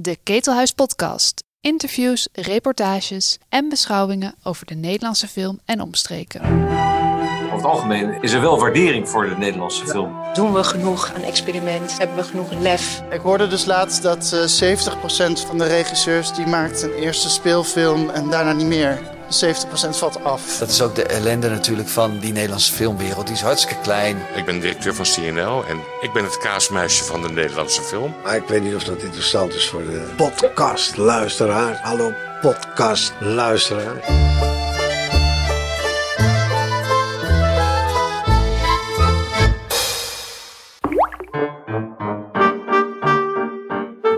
De Ketelhuis Podcast. Interviews, reportages en beschouwingen over de Nederlandse film en omstreken. Over het algemeen is er wel waardering voor de Nederlandse film. Doen we genoeg aan experiment? Hebben we genoeg lef? Ik hoorde dus laatst dat eh 70% van de regisseurs die maakt een eerste speelfilm en daarna niet meer. 70% valt af. Dat is ook de ellende natuurlijk van die Nederlandse filmwereld. Die is hartstikke klein. Ik ben directeur van CNL en ik ben het kaasmuisje van de Nederlandse film. Maar ik weet niet of dat interessant is voor de podcastluisteraar. Hallo podcastluisteraar.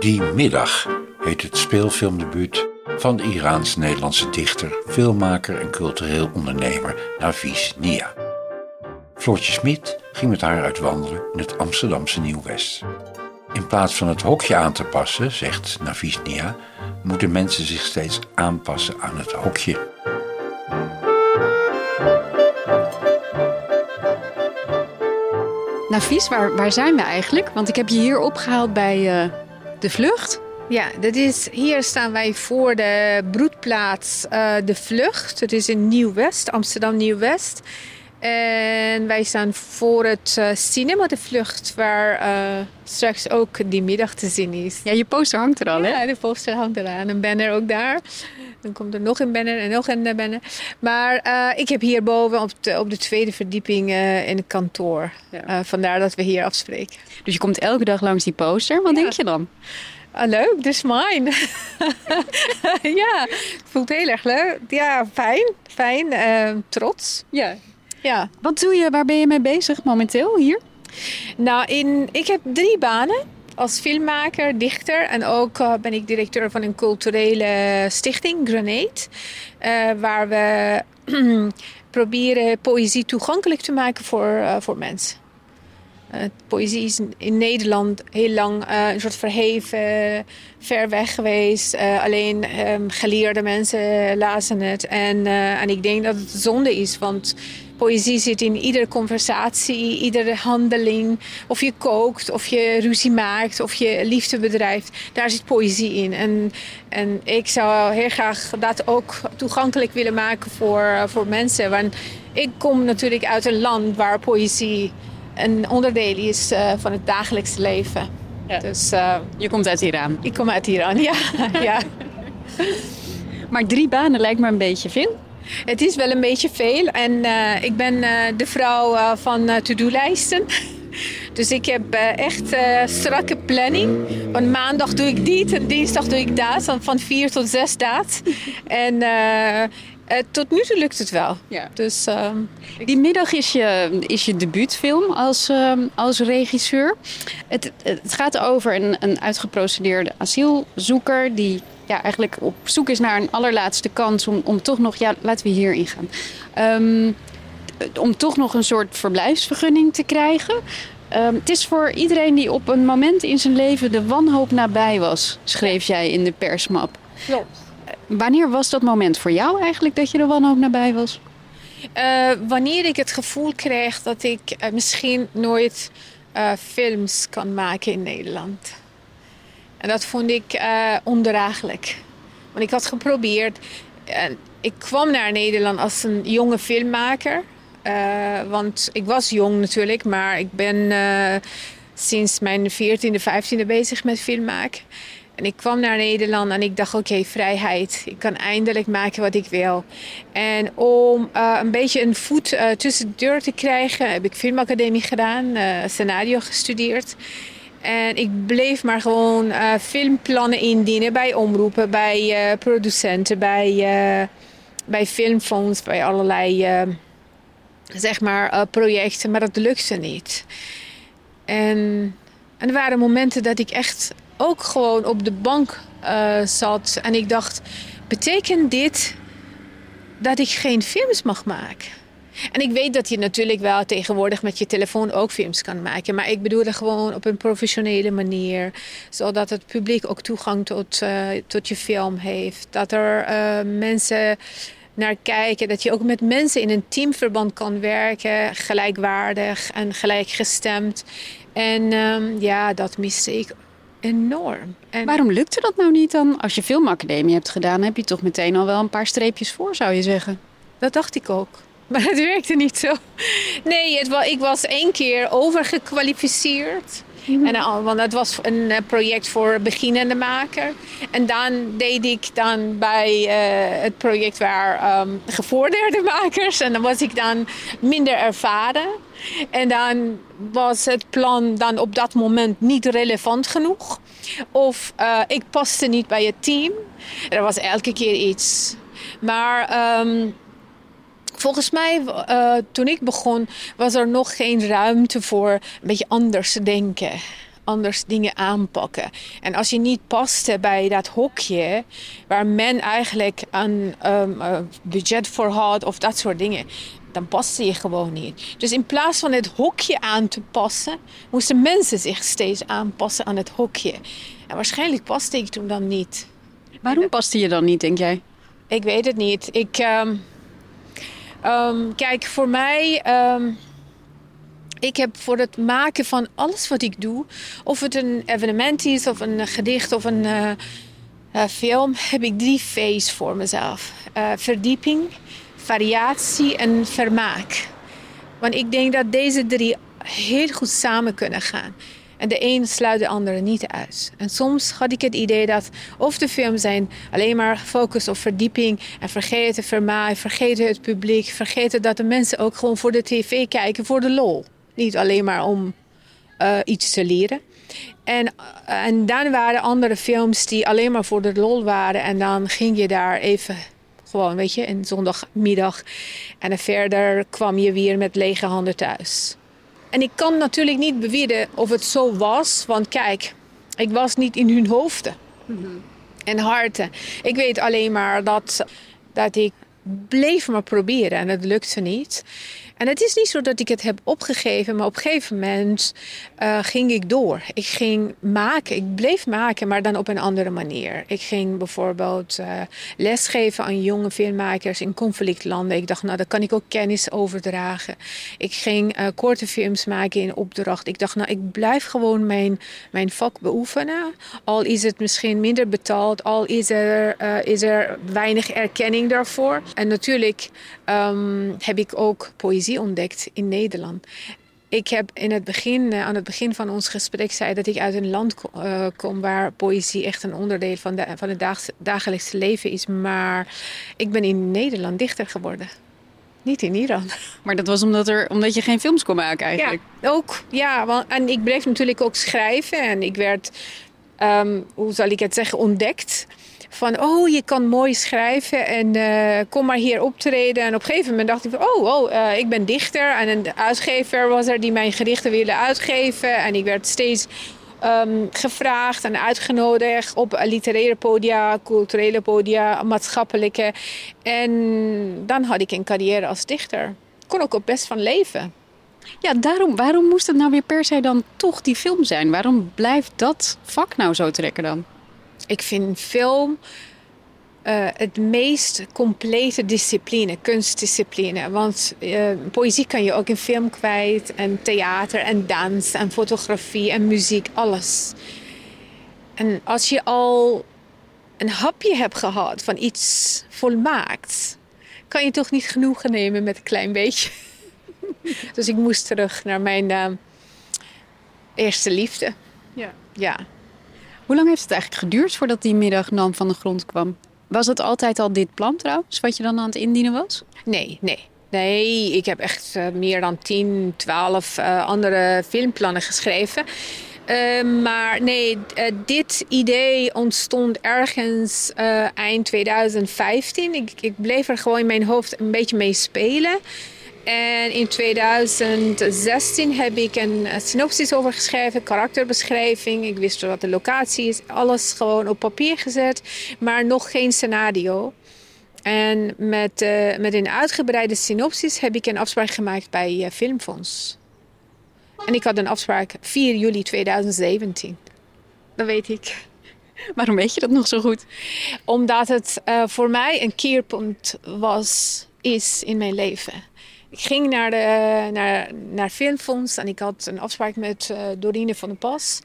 Die middag heet het speelfilmdebuut van de Iraans-Nederlandse dichter, filmmaker en cultureel ondernemer Navis Nia. Floortje Smit ging met haar uitwandelen in het Amsterdamse Nieuw-West. In plaats van het hokje aan te passen, zegt Navis Nia, moeten mensen zich steeds aanpassen aan het hokje. Navies, waar, waar zijn we eigenlijk? Want ik heb je hier opgehaald bij eh, de vlucht. Ja, dat is, hier staan wij voor de broedplaats eh, De Vlucht. Het is in Nieuw-West, Amsterdam Nieuw-West. En wij staan voor het eh, cinema De Vlucht, waar eh, straks ook die middag te zien is. Ja, je poster hangt er al, hè? Ja, de poster hangt eraan. Een banner ook daar. Dan komt er nog een banner en nog een banner. Maar ik heb hierboven op de, op de tweede verdieping in het kantoor. Ja. Vandaar dat we hier afspreken. Dus je komt elke dag langs die poster. Wat Ja. denk je dan? Ah, leuk, dus mine. ja, voelt heel erg leuk. Ja, fijn, fijn, eh, trots. Ja. Ja. Wat doe je, waar ben je mee bezig momenteel hier? Nou, in, ik heb drie banen. Als filmmaker, dichter en ook eh, ben ik directeur van een culturele stichting, Grenade. eh, waar we proberen poëzie toegankelijk te maken voor, eh, voor mensen. Eh, poëzie is in Nederland heel lang eh, een soort verheven, ver weg geweest. Eh, alleen ehm, geleerde mensen lazen het. En, en ik denk dat het zonde is, want poëzie zit in iedere conversatie, iedere handeling. Of je kookt, of je ruzie maakt, of je liefde bedrijft. Daar zit poëzie in. En, en ik zou heel graag dat ook toegankelijk willen maken voor, voor mensen. Want ik kom natuurlijk uit een land waar poëzie een onderdeel is eh, van het dagelijks leven. Ja. Dus eh, Je komt uit Iran. ik kom uit Iran, ja. ja. Maar drie banen lijkt me een beetje veel. Het is wel een beetje veel. En eh, ik ben de vrouw van to-do-lijsten. Dus ik heb echt strakke planning. Van maandag doe ik dit en dinsdag doe ik dat. Van, van vier tot zes dat. En eh, tot nu toe lukt het wel. Ja. Dus ehm, Die middag is je, is je debuutfilm als, ehm, als regisseur. Het, het gaat over een, een uitgeprocedeerde asielzoeker die ja, eigenlijk op zoek is naar een allerlaatste kans om, om toch nog, ja, laten we hierin gaan. Ehm, om toch nog een soort verblijfsvergunning te krijgen. Het is voor iedereen die op een moment in zijn leven de wanhoop nabij was, schreef jij in de persmap. klopt. Wanneer was dat moment voor jou eigenlijk dat je de wanhoop nabij was? Eh, wanneer ik het gevoel kreeg dat ik eh, misschien nooit eh, films kan maken in Nederland. En dat vond ik ondraaglijk. Want ik had geprobeerd. Ik kwam naar Nederland als een jonge filmmaker. Want ik was jong natuurlijk, maar ik ben sinds mijn 14e, 15e bezig met film maken. En ik kwam naar Nederland en ik dacht, oké, vrijheid. Ik kan eindelijk maken wat ik wil. En om eh, een beetje een voet eh, tussen de deur te krijgen, heb ik filmacademie gedaan, eh, scenario gestudeerd. En ik bleef maar gewoon filmplannen indienen bij omroepen, bij producenten, bij, bij filmfonds, bij allerlei zeg maar, projecten. Maar dat lukte niet. En, en er waren momenten dat ik echt ook gewoon op de bank eh, zat. En ik dacht, betekent dit dat ik geen films mag maken? En ik weet dat je natuurlijk wel tegenwoordig met je telefoon ook films kan maken. Maar ik bedoelde gewoon op een professionele manier. Zodat het publiek ook toegang tot, eh, tot je film heeft. Dat er eh, mensen naar kijken. Dat je ook met mensen in een teamverband kan werken. Gelijkwaardig en gelijkgestemd. En ehm, ja, dat miste ik enorm. En Waarom lukte dat nou niet dan? Als je filmacademie hebt gedaan, heb je toch meteen al wel een paar streepjes voor, zou je zeggen. Dat dacht ik ook. Maar het werkte niet zo. Nee, het ik was één keer overgekwalificeerd. En, dan- want dat was een eh, project voor beginnende maker. En dan deed ik dan bij eh, het project waar ehm, gevorderde makers. En dan was ik dan minder ervaren. En dan was het plan dan op dat moment niet relevant genoeg. Of eh, ik paste niet bij het team. Er was elke keer iets. Maar ehm, volgens mij, eh, toen ik begon, was er nog geen ruimte voor een beetje anders denken. Anders dingen aanpakken. En als je niet paste bij dat hokje, waar men eigenlijk een ehm, eh, budget voor had of dat soort dingen, dan paste je gewoon niet. Dus in plaats van het hokje aan te passen, moesten mensen zich steeds aanpassen aan het hokje. En waarschijnlijk paste ik toen dan niet. Waarom paste je dan niet, denk jij? Ik weet het niet. Ik, ehm, ehm, kijk, voor mij. ehm, ik heb voor het maken van alles wat ik doe, of het een evenement is, of een gedicht of een eh, eh, film, heb ik drie V's voor mezelf: Eh, verdieping, variatie en vermaak. Want ik denk dat deze drie heel goed samen kunnen gaan. En de een sluit de andere niet uit. En soms had ik het idee dat of de films zijn alleen maar gefocust op verdieping en vergeten vermaak, vergeten het publiek, vergeten dat de mensen ook gewoon voor de tv kijken voor de lol. Niet alleen maar om eh, iets te leren. En, eh, en dan waren andere films die alleen maar voor de lol waren. En dan ging je daar even gewoon, weet je, een zondagmiddag. En dan verder kwam je weer met lege handen thuis. En ik kan natuurlijk niet beweren of het zo was. Want kijk, ik was niet in hun hoofden en harten. Ik weet alleen maar dat, dat ik bleef maar proberen en het lukte niet. En het is niet zo dat ik het heb opgegeven, maar op een gegeven moment eh, ging ik door. Ik ging maken, ik bleef maken, maar dan op een andere manier. Ik ging bijvoorbeeld eh, lesgeven aan jonge filmmakers in conflictlanden. Ik dacht, nou, daar kan ik ook kennis overdragen. Ik ging eh, korte films maken in opdracht. Ik dacht, nou, ik blijf gewoon mijn, mijn vak beoefenen. Al is het misschien minder betaald, al is er, is er weinig erkenning daarvoor. En natuurlijk ehm, heb ik ook poëzie ontdekt in Nederland. Ik heb in het begin, eh, aan het begin van ons gesprek zei dat ik uit een land eh, kom waar poëzie echt een onderdeel van, de, van het dagelijkse leven is. Maar ik ben in Nederland dichter geworden. Niet in Iran. Maar dat was omdat, er, omdat je geen films kon maken eigenlijk. Ja, ook. Ja, want, en ik bleef natuurlijk ook schrijven. En ik werd, ehm, hoe zal ik het zeggen, ontdekt. Van, oh, je kan mooi schrijven en eh, kom maar hier optreden. En op een gegeven moment dacht ik van, oh, oh eh, ik ben dichter. En een uitgever was er die mijn gedichten wilde uitgeven. En ik werd steeds ehm, gevraagd en uitgenodigd op literaire podia, culturele podia, maatschappelijke. En dan had ik een carrière als dichter. Kon ook best van leven. Ja, daarom, waarom moest het nou weer per se dan toch die film zijn? Waarom blijft dat vak nou zo trekken dan? Ik vind film eh, het meest complete discipline, kunstdiscipline. Want eh, poëzie kan je ook in film kwijt, en theater, en dans, en fotografie, en muziek, alles. En als je al een hapje hebt gehad van iets volmaakt, kan je toch niet genoegen nemen met een klein beetje. dus ik moest terug naar mijn eh, eerste liefde. Ja. Ja. Hoe lang heeft het eigenlijk geduurd voordat die middag dan van de grond kwam? Was het altijd al dit plan trouwens, wat je dan aan het indienen was? Nee, nee. Nee, ik heb echt eh, meer dan 10, 12 eh, andere filmplannen geschreven. Eh, maar nee, dit idee ontstond ergens eind 2015. Ik, ik bleef er gewoon in mijn hoofd een beetje mee spelen. En in 2016 heb ik een eh, synopsis over geschreven, karakterbeschrijving. Ik wist wat de locatie is, alles gewoon op papier gezet, maar nog geen scenario. En met, eh, met een uitgebreide synopsis heb ik een afspraak gemaakt bij eh, Filmfonds. En ik had een afspraak 4 juli 2017. Dat weet ik. Waarom weet je dat nog zo goed? Omdat het voor mij een keerpunt was, is in mijn leven. Ik ging naar, de, naar, naar Filmfonds en ik had een afspraak met eh, Dorine van der Pas.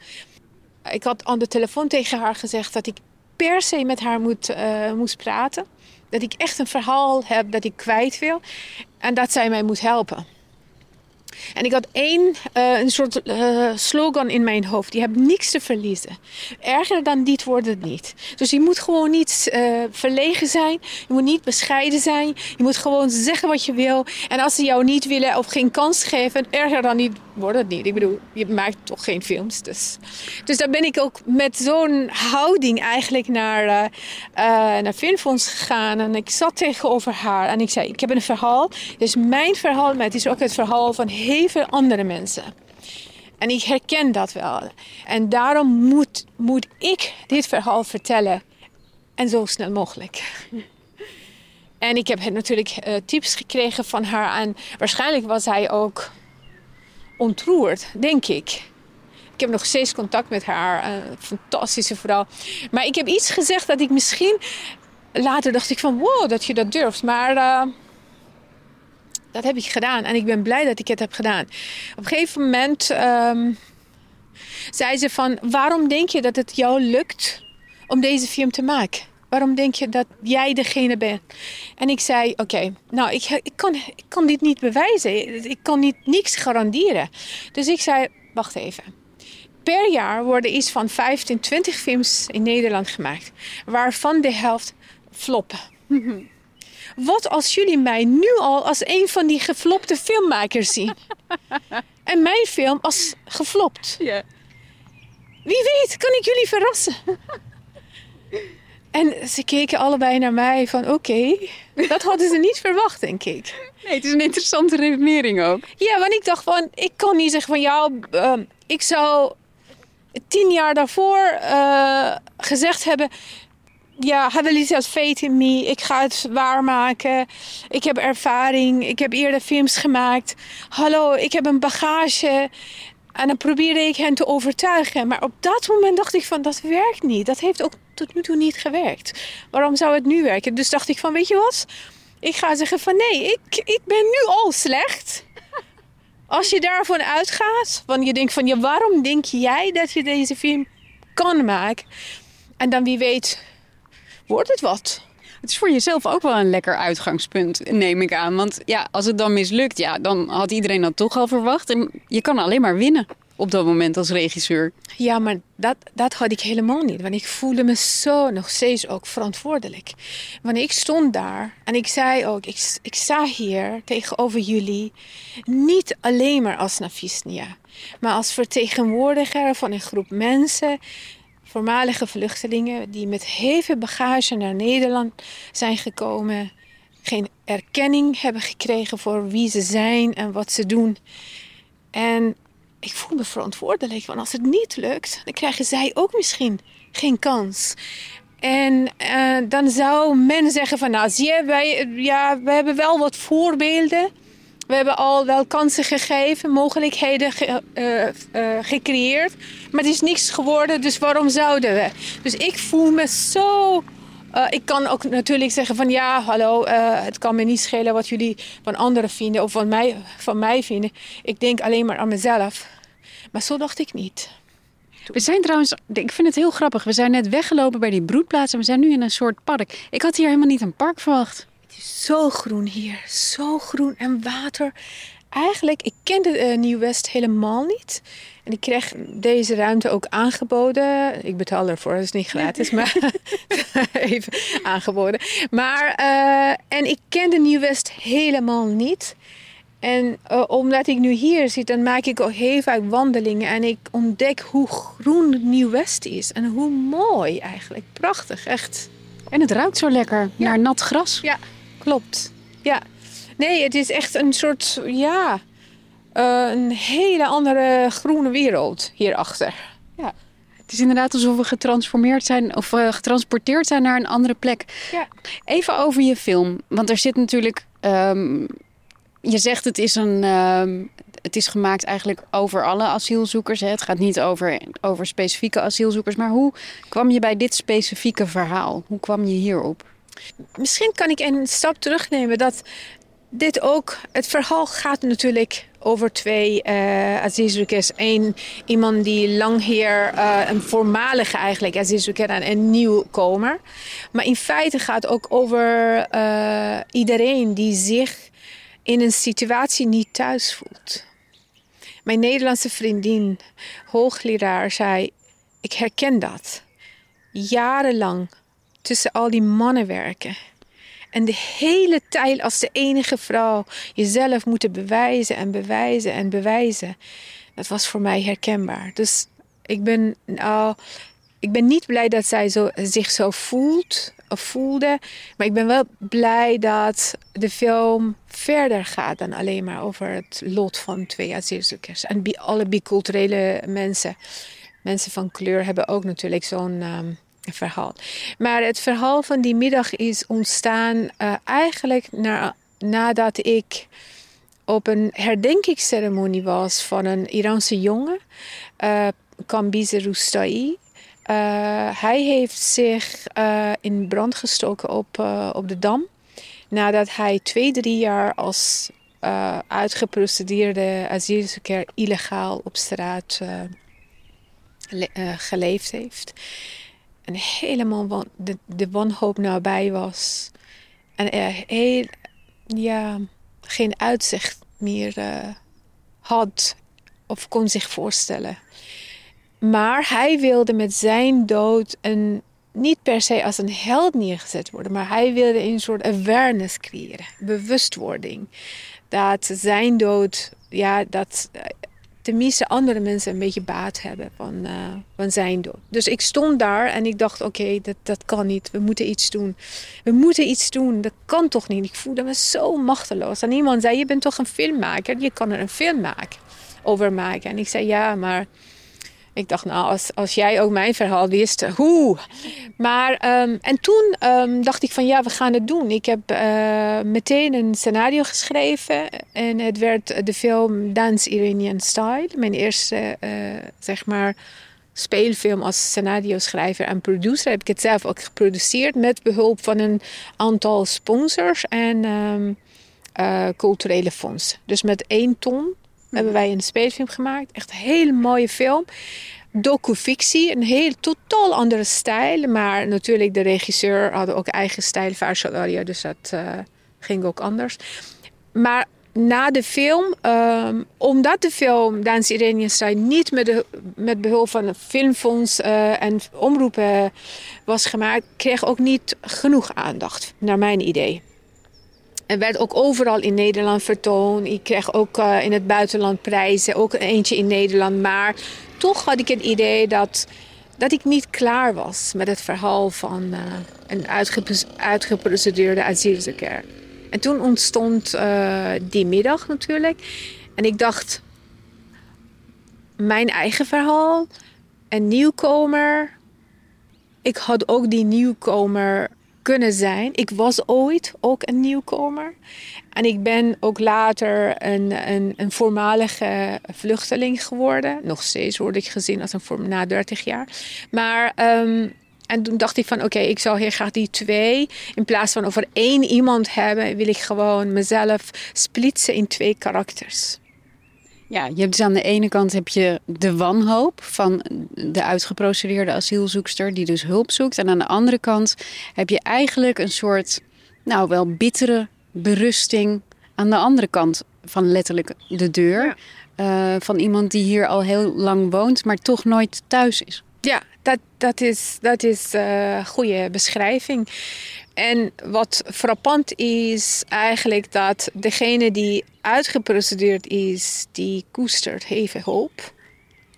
ik had aan de telefoon tegen haar gezegd dat ik per se met haar moet, uh, moest praten. Dat ik echt een verhaal heb dat ik kwijt wil. En dat zij mij moet helpen. En ik had één, uh, een soort uh, slogan in mijn hoofd. Je hebt niks te verliezen. Erger dan dit wordt het niet. Dus je moet gewoon niet uh, verlegen zijn. Je moet niet bescheiden zijn. Je moet gewoon zeggen wat je wil. En als ze jou niet willen of geen kans geven, erger dan niet wordt het niet. Ik bedoel, je maakt toch geen films. Dus, dus daar ben ik ook met zo'n houding eigenlijk naar, naar Filmfonds gegaan. En ik zat tegenover haar en ik zei, ik heb een verhaal. Is mijn verhaal, maar het is ook het verhaal van heel veel andere mensen. En ik herken dat wel. En daarom moet, moet ik dit verhaal vertellen. En zo snel mogelijk. En ik heb natuurlijk uh, tips gekregen van haar. En waarschijnlijk was hij ook ontroerd, denk ik. Ik heb nog steeds contact met haar. Een fantastische vrouw. Maar ik heb iets gezegd dat ik misschien... Later dacht ik van wow, dat je dat durft. Maar... Uh, dat heb ik gedaan en ik ben blij dat ik het heb gedaan. Op een gegeven moment um, zei ze van... waarom denk je dat het jou lukt om deze film te maken? Waarom denk je dat jij degene bent? En ik zei, oké, nou, ik, ik, kan, ik kan dit niet bewijzen. Ik kan niet, niks garanderen. Dus ik zei, wacht even. Per jaar worden iets van 15, 20 films in Nederland gemaakt. Waarvan de helft floppen. Wat als jullie mij nu al als een van die geflopte filmmakers zien? en mijn film als geflopt. Ja. Wie weet, kan ik jullie verrassen? en ze keken allebei naar mij van oké, dat hadden ze niet verwacht, denk ik. Nee, het is een interessante redenering ook. Ja, want ik dacht van, ik kan niet zeggen van ja, uh, ik zou tien jaar daarvoor uh, gezegd hebben ja, Hadeli has faith in me. Ik ga het waarmaken. Ik heb ervaring. Ik heb eerder films gemaakt. Hallo, ik heb een bagage. En dan probeerde ik hen te overtuigen. Maar op dat moment dacht ik van, dat werkt niet. Dat heeft ook tot nu toe niet gewerkt. Waarom zou het nu werken? Dus dacht ik van, weet je wat? Ik ga zeggen van, nee, ik, ik ben nu al slecht. Als je daarvan uitgaat, want je denkt van, ja, waarom denk jij dat je deze film kan maken? En dan wie weet wordt het wat. Het is voor jezelf ook wel een lekker uitgangspunt, neem ik aan. Want ja, als het dan mislukt, ja, dan had iedereen dat toch al verwacht. En je kan alleen maar winnen op dat moment als regisseur. Ja, maar dat, dat had ik helemaal niet. Want ik voelde me zo nog steeds ook verantwoordelijk. Want ik stond daar en ik zei ook, ik, ik sta hier tegenover jullie. Niet alleen maar als Nafisnia. Maar als vertegenwoordiger van een groep mensen voormalige vluchtelingen die met veel bagage naar Nederland zijn gekomen, geen erkenning hebben gekregen voor wie ze zijn en wat ze doen. En ik voel me verantwoordelijk, want als het niet lukt, dan krijgen zij ook misschien geen kans. En uh, dan zou men zeggen van, nou zie je, wij, ja, we hebben wel wat voorbeelden we hebben al wel kansen gegeven, mogelijkheden ge, uh, uh, gecreëerd. Maar het is niks geworden, dus waarom zouden we? Dus ik voel me zo. Ik kan ook natuurlijk zeggen van ja, hallo, het kan me niet schelen wat jullie van anderen vinden of van mij, van mij vinden. Ik denk alleen maar aan mezelf. Maar zo dacht ik niet. We zijn trouwens, ik vind het heel grappig. We zijn net weggelopen bij die broedplaats en we zijn nu in een soort park. Ik had hier helemaal niet een park verwacht zo groen hier. Zo groen en water. Eigenlijk, ik kende uh, Nieuw-West helemaal niet. En ik kreeg deze ruimte ook aangeboden. Ik betaal ervoor, dat is niet gratis, maar even aangeboden. Maar, uh, en ik kende Nieuw-West helemaal niet. En uh, omdat ik nu hier zit, dan maak ik ook heel vaak wandelingen. En ik ontdek hoe groen Nieuw-West is. En hoe mooi eigenlijk. Prachtig, echt. En het ruikt zo lekker naar nat gras. Ja, klopt. Ja. Nee, het is echt een soort, ja, uh, een hele andere groene wereld hierachter. Ja. Het is inderdaad alsof we getransformeerd zijn of uh, getransporteerd zijn naar een andere plek. Ja. Even over je film. Want er zit natuurlijk. Um, je zegt het is een. Um, het is gemaakt eigenlijk over alle asielzoekers. Hè? Het gaat niet over, over specifieke asielzoekers. Maar hoe kwam je bij dit specifieke verhaal? Hoe kwam je hierop? Misschien kan ik een stap terugnemen dat dit ook, het verhaal gaat natuurlijk over twee uh. Eén iemand die lang hier, uh, een voormalige eigenlijk asielzoeker en een nieuwkomer. Maar in feite gaat het ook over uh, iedereen die zich in een situatie niet thuis voelt. Mijn Nederlandse vriendin, hoogleraar, zei: Ik herken dat. Jarenlang tussen al die mannen werken. En de hele tijd als de enige vrouw jezelf moeten bewijzen en bewijzen en bewijzen. Dat was voor mij herkenbaar. Dus ik ben, nou, ik ben niet blij dat zij zo, zich zo voelt of voelde. Maar ik ben wel blij dat de film verder gaat dan alleen maar over het lot van twee asielzoekers. En alle biculturele mensen. Mensen van kleur hebben ook natuurlijk zo'n um, verhaal. Maar het verhaal van die middag is ontstaan uh, eigenlijk na, nadat ik op een herdenkingsceremonie was van een Iraanse jongen, uh, Kambize Roustai. Uh, hij heeft zich in brand gestoken op, op de Dam. Nadat hij twee, drie jaar als uitgeprocedeerde asielzoeker illegaal op straat geleefd heeft. En helemaal wan de, de wanhoop nabij was. En er heel, ja, geen uitzicht meer had of kon zich voorstellen. Maar hij wilde met zijn dood een, niet per se als een held neergezet worden, maar hij wilde een soort awareness creëren, bewustwording. Dat zijn dood, ja, dat tenminste andere mensen een beetje baat hebben van, uh, van zijn dood. Dus ik stond daar en ik dacht, oké, dat, dat kan niet. We moeten iets doen. We moeten iets doen. Dat kan toch niet. Ik voelde me zo machteloos. En iemand zei, je bent toch een filmmaker? Je kan er een film maken, over maken. En ik zei, ja, maar ik dacht, nou, als, als jij ook mijn verhaal wist, hoe? Maar, um, en toen um, dacht ik van, ja, we gaan het doen. Ik heb uh, meteen een scenario geschreven. En het werd de film Dance Iranian Style. Mijn eerste, uh, zeg maar, speelfilm als scenario-schrijver en producer. Heb ik het zelf ook geproduceerd met behulp van een aantal sponsors en uh, culturele fonds. Dus met één ton hebben wij een speelfilm gemaakt. Echt een hele mooie film. Docu-fictie, een heel totaal andere stijl. Maar natuurlijk, de regisseur had ook eigen stijl, Varsalaria, dus dat uh, ging ook anders. Maar na de film, um, omdat de film Dance Iranian Style niet met, de, met behulp van een filmfonds uh, en omroepen was gemaakt, kreeg ook niet genoeg aandacht, naar mijn idee. En werd ook overal in Nederland vertoond. Ik kreeg ook uh, in het buitenland prijzen, ook eentje in Nederland. Maar toch had ik het idee dat, dat ik niet klaar was met het verhaal van uh, een uitgeprocedeerde asielzoeker. En toen ontstond uh, die middag natuurlijk. En ik dacht, mijn eigen verhaal, een nieuwkomer. Ik had ook die nieuwkomer kunnen zijn. Ik was ooit ook een nieuwkomer. En ik ben ook later een, een, een voormalige vluchteling geworden. Nog steeds word ik gezien als een na 30 jaar. Maar um, en toen dacht ik van oké, ik zou heel graag die twee. In plaats van over één iemand hebben, wil ik gewoon mezelf splitsen in twee karakters. Ja, je hebt dus aan de ene kant heb je de wanhoop van de uitgeprocedeerde asielzoekster die dus hulp zoekt. En aan de andere kant heb je eigenlijk een soort, nou wel bittere berusting aan de andere kant van letterlijk de deur. Ja. Uh, van iemand die hier al heel lang woont, maar toch nooit thuis is. Ja, dat, dat is, dat is een uh, goede beschrijving. En wat frappant is eigenlijk dat degene die uitgeprocedeerd is, die koestert even hoop.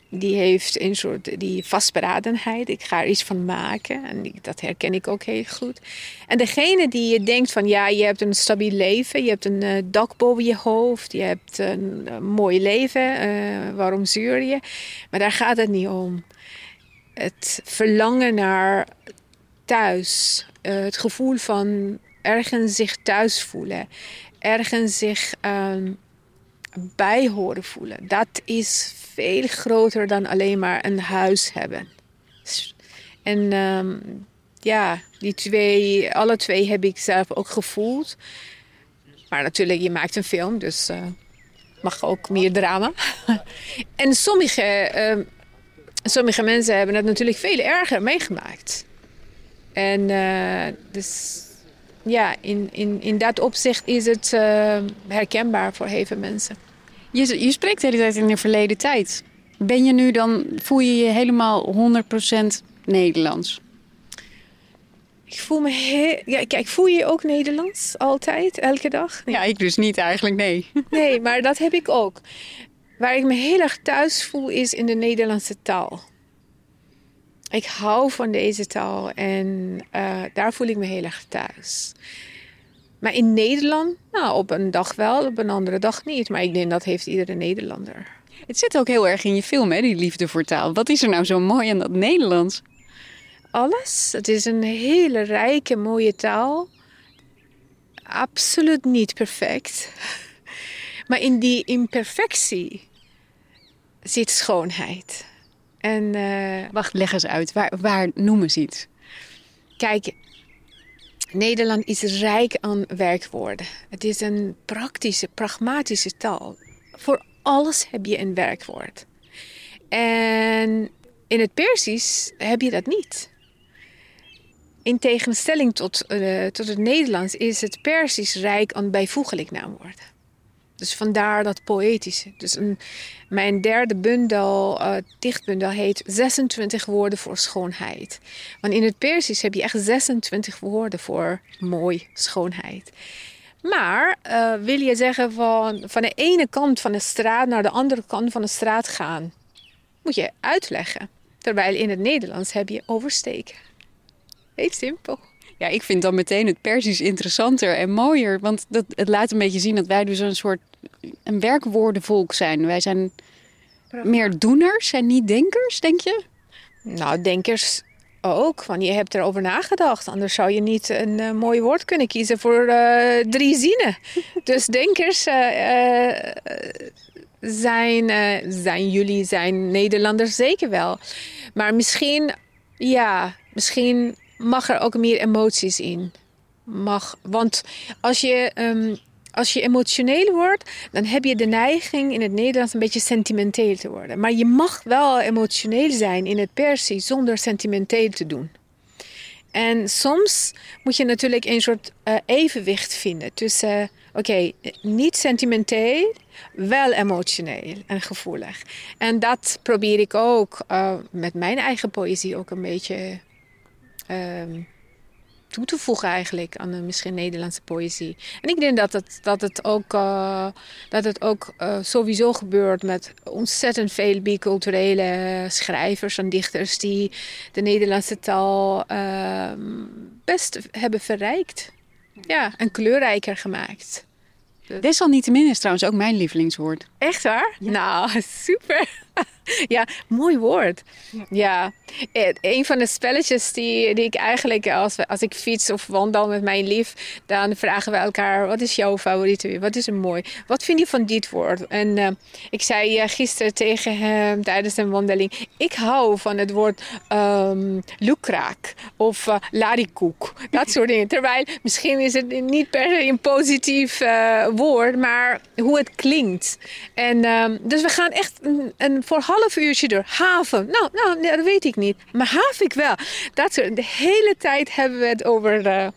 Die heeft een soort die vastberadenheid. Ik ga er iets van maken. En dat herken ik ook heel goed. En degene die je denkt van ja, je hebt een stabiel leven. Je hebt een uh, dak boven je hoofd. Je hebt een, mooi leven. Uh, waarom zuur je? Maar daar gaat het niet om. Het verlangen naar thuis. Uh, het gevoel van ergens zich thuis voelen. Ergens zich um, bij horen voelen. Dat is veel groter dan alleen maar een huis hebben. En um, ja, die twee, alle twee heb ik zelf ook gevoeld. Maar natuurlijk, je maakt een film, dus uh, mag ook meer drama. en sommige, uh, sommige mensen hebben het natuurlijk veel erger meegemaakt. En uh, dus ja, in, in, in dat opzicht is het herkenbaar voor heel veel mensen. Je, je spreekt de hele tijd in de verleden tijd. Ben je nu dan, voel je je helemaal 100% Nederlands? Ik voel me heel... Ja, kijk, voel je je ook Nederlands? Altijd? Elke dag? Nee. Ja, ik dus niet eigenlijk, nee. Nee, maar dat heb ik ook. Waar ik me heel erg thuis voel is in de Nederlandse taal. Ik hou van deze taal en uh, daar voel ik me heel erg thuis. Maar in Nederland, nou, op een dag wel, op een andere dag niet. Maar ik denk dat heeft iedere Nederlander. Het zit ook heel erg in je film, hè, die liefde voor taal. Wat is er nou zo mooi aan dat Nederlands? Alles. Het is een hele rijke, mooie taal. Absoluut niet perfect. Maar in die imperfectie zit schoonheid. En, uh, Wacht, leg eens uit. Waar, waar noemen ze iets? Kijk, Nederland is rijk aan werkwoorden. Het is een praktische, pragmatische taal. Voor alles heb je een werkwoord. En in het Persisch heb je dat niet. In tegenstelling tot, uh, tot het Nederlands is het Persisch rijk aan bijvoeglijk naamwoorden. Dus vandaar dat poëtische. Dus mijn derde bundel, uh, dichtbundel, heet 26 woorden voor schoonheid. Want in het Persisch heb je echt 26 woorden voor mooi, schoonheid. Maar uh, wil je zeggen van, van de ene kant van de straat naar de andere kant van de straat gaan, moet je uitleggen. Terwijl in het Nederlands heb je oversteken. Heel simpel. Ja, ik vind dan meteen het Persisch interessanter en mooier. Want dat, het laat een beetje zien dat wij dus een soort een werkwoordenvolk zijn. Wij zijn meer doeners en niet denkers, denk je? Nou, denkers ook, want je hebt erover nagedacht. Anders zou je niet een uh, mooi woord kunnen kiezen voor uh, drie zinnen. dus denkers uh, zijn, zijn jullie, zijn Nederlanders zeker wel. Maar misschien, ja, misschien mag er ook meer emoties in. Mag, want als je, um, als je emotioneel wordt, dan heb je de neiging in het Nederlands een beetje sentimenteel te worden. Maar je mag wel emotioneel zijn in het Persisch zonder sentimenteel te doen. En soms moet je natuurlijk een soort uh, evenwicht vinden tussen, uh, oké, niet sentimenteel, wel emotioneel en gevoelig. En dat probeer ik ook uh, met mijn eigen poëzie ook een beetje um, toe te voegen eigenlijk aan de misschien Nederlandse poëzie. En ik denk dat het, dat het ook, uh, dat het ook uh, sowieso gebeurt met ontzettend veel biculturele schrijvers en dichters die de Nederlandse taal uh, best hebben verrijkt. Ja, en kleurrijker gemaakt. Desalniettemin is trouwens ook mijn lievelingswoord. Echt waar? Ja. Nou, super. ja, mooi woord. Ja. ja. Een van de spelletjes die, die ik eigenlijk als, als ik fiets of wandel met mijn lief, dan vragen we elkaar: wat is jouw favoriete weer? Wat is een mooi? Wat vind je van dit woord? En uh, ik zei uh, gisteren tegen hem tijdens een wandeling: ik hou van het woord um, lukraak of uh, larikoek. Dat soort dingen. Terwijl misschien is het niet per se een positief woord, maar hoe het klinkt. En um, dus we gaan echt een, een voor half uurtje door. Haven. Nou, nou, dat weet ik niet. Maar haven ik wel. Dat soort, de hele tijd hebben we het over uh,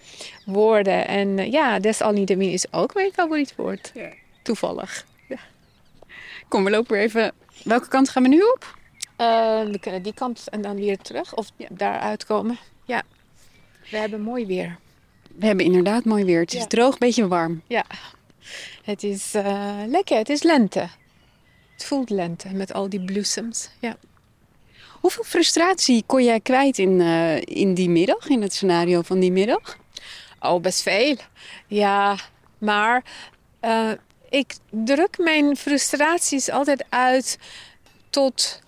woorden. En uh, ja, desalniettemin is ook mijn favoriet woord. Ja. Toevallig. Ja. Kom, we lopen weer even. Welke kant gaan we nu op? Uh, we kunnen die kant en dan weer terug. Of ja. daar uitkomen. Ja. We hebben mooi weer. We hebben inderdaad mooi weer. Het is droog, beetje warm. Ja. Het is lekker. Het is lente. Het voelt lente met al die bloesems. Ja. Hoeveel frustratie kon jij kwijt in, uh, in die middag, in het scenario van die middag? Oh, best veel. Ja, maar uh, ik druk mijn frustraties altijd uit tot.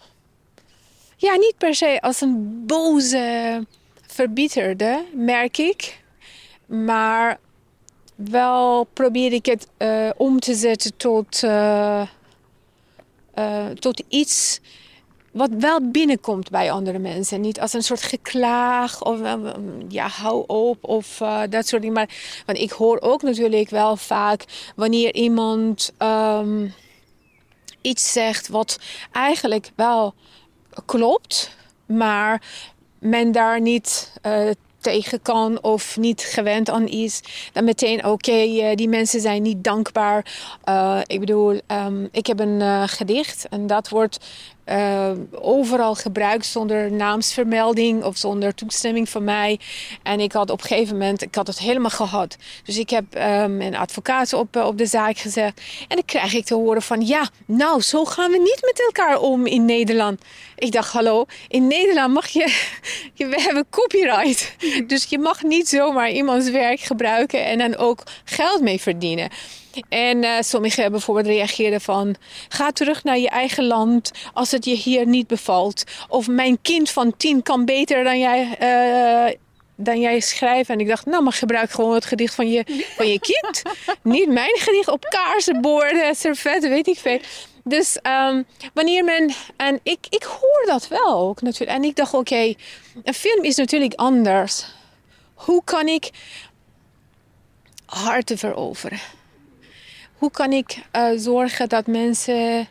Ja, niet per se als een boze, verbitterde, merk ik. Maar wel probeer ik het uh, om te zetten tot uh, tot iets wat wel binnenkomt bij andere mensen. Niet als een soort geklaag of eh, ja, hou op of dat soort dingen. Maar want ik hoor ook natuurlijk wel vaak wanneer iemand um, iets zegt wat eigenlijk wel klopt, maar men daar niet tegen kan of niet gewend aan is, dan meteen oké, uh, die mensen zijn niet dankbaar. Uh, ik bedoel, um, ik heb een uh, gedicht en dat wordt uh, overal gebruikt zonder naamsvermelding of zonder toestemming van mij. En ik had op een gegeven moment, ik had het helemaal gehad. Dus ik heb um, een advocaat op, op de zaak gezet. En dan krijg ik te horen van, ja, nou, zo gaan we niet met elkaar om in Nederland. Ik dacht, hallo, in Nederland mag je, we hebben copyright. Dus je mag niet zomaar iemands werk gebruiken en dan ook geld mee verdienen. En uh, sommigen bijvoorbeeld reageerden van... ga terug naar je eigen land als het je hier niet bevalt. Of mijn kind van tien kan beter dan jij, uh, dan jij schrijven. En ik dacht, nou, maar gebruik gewoon het gedicht van je, van je kind. niet mijn gedicht op kaarsenborden, servetten, weet ik veel. Dus um, wanneer men... En ik, ik hoor dat wel ook natuurlijk. En ik dacht, oké, een film is natuurlijk anders. Hoe kan ik harten veroveren? Hoe kan ik uh, zorgen dat mensen,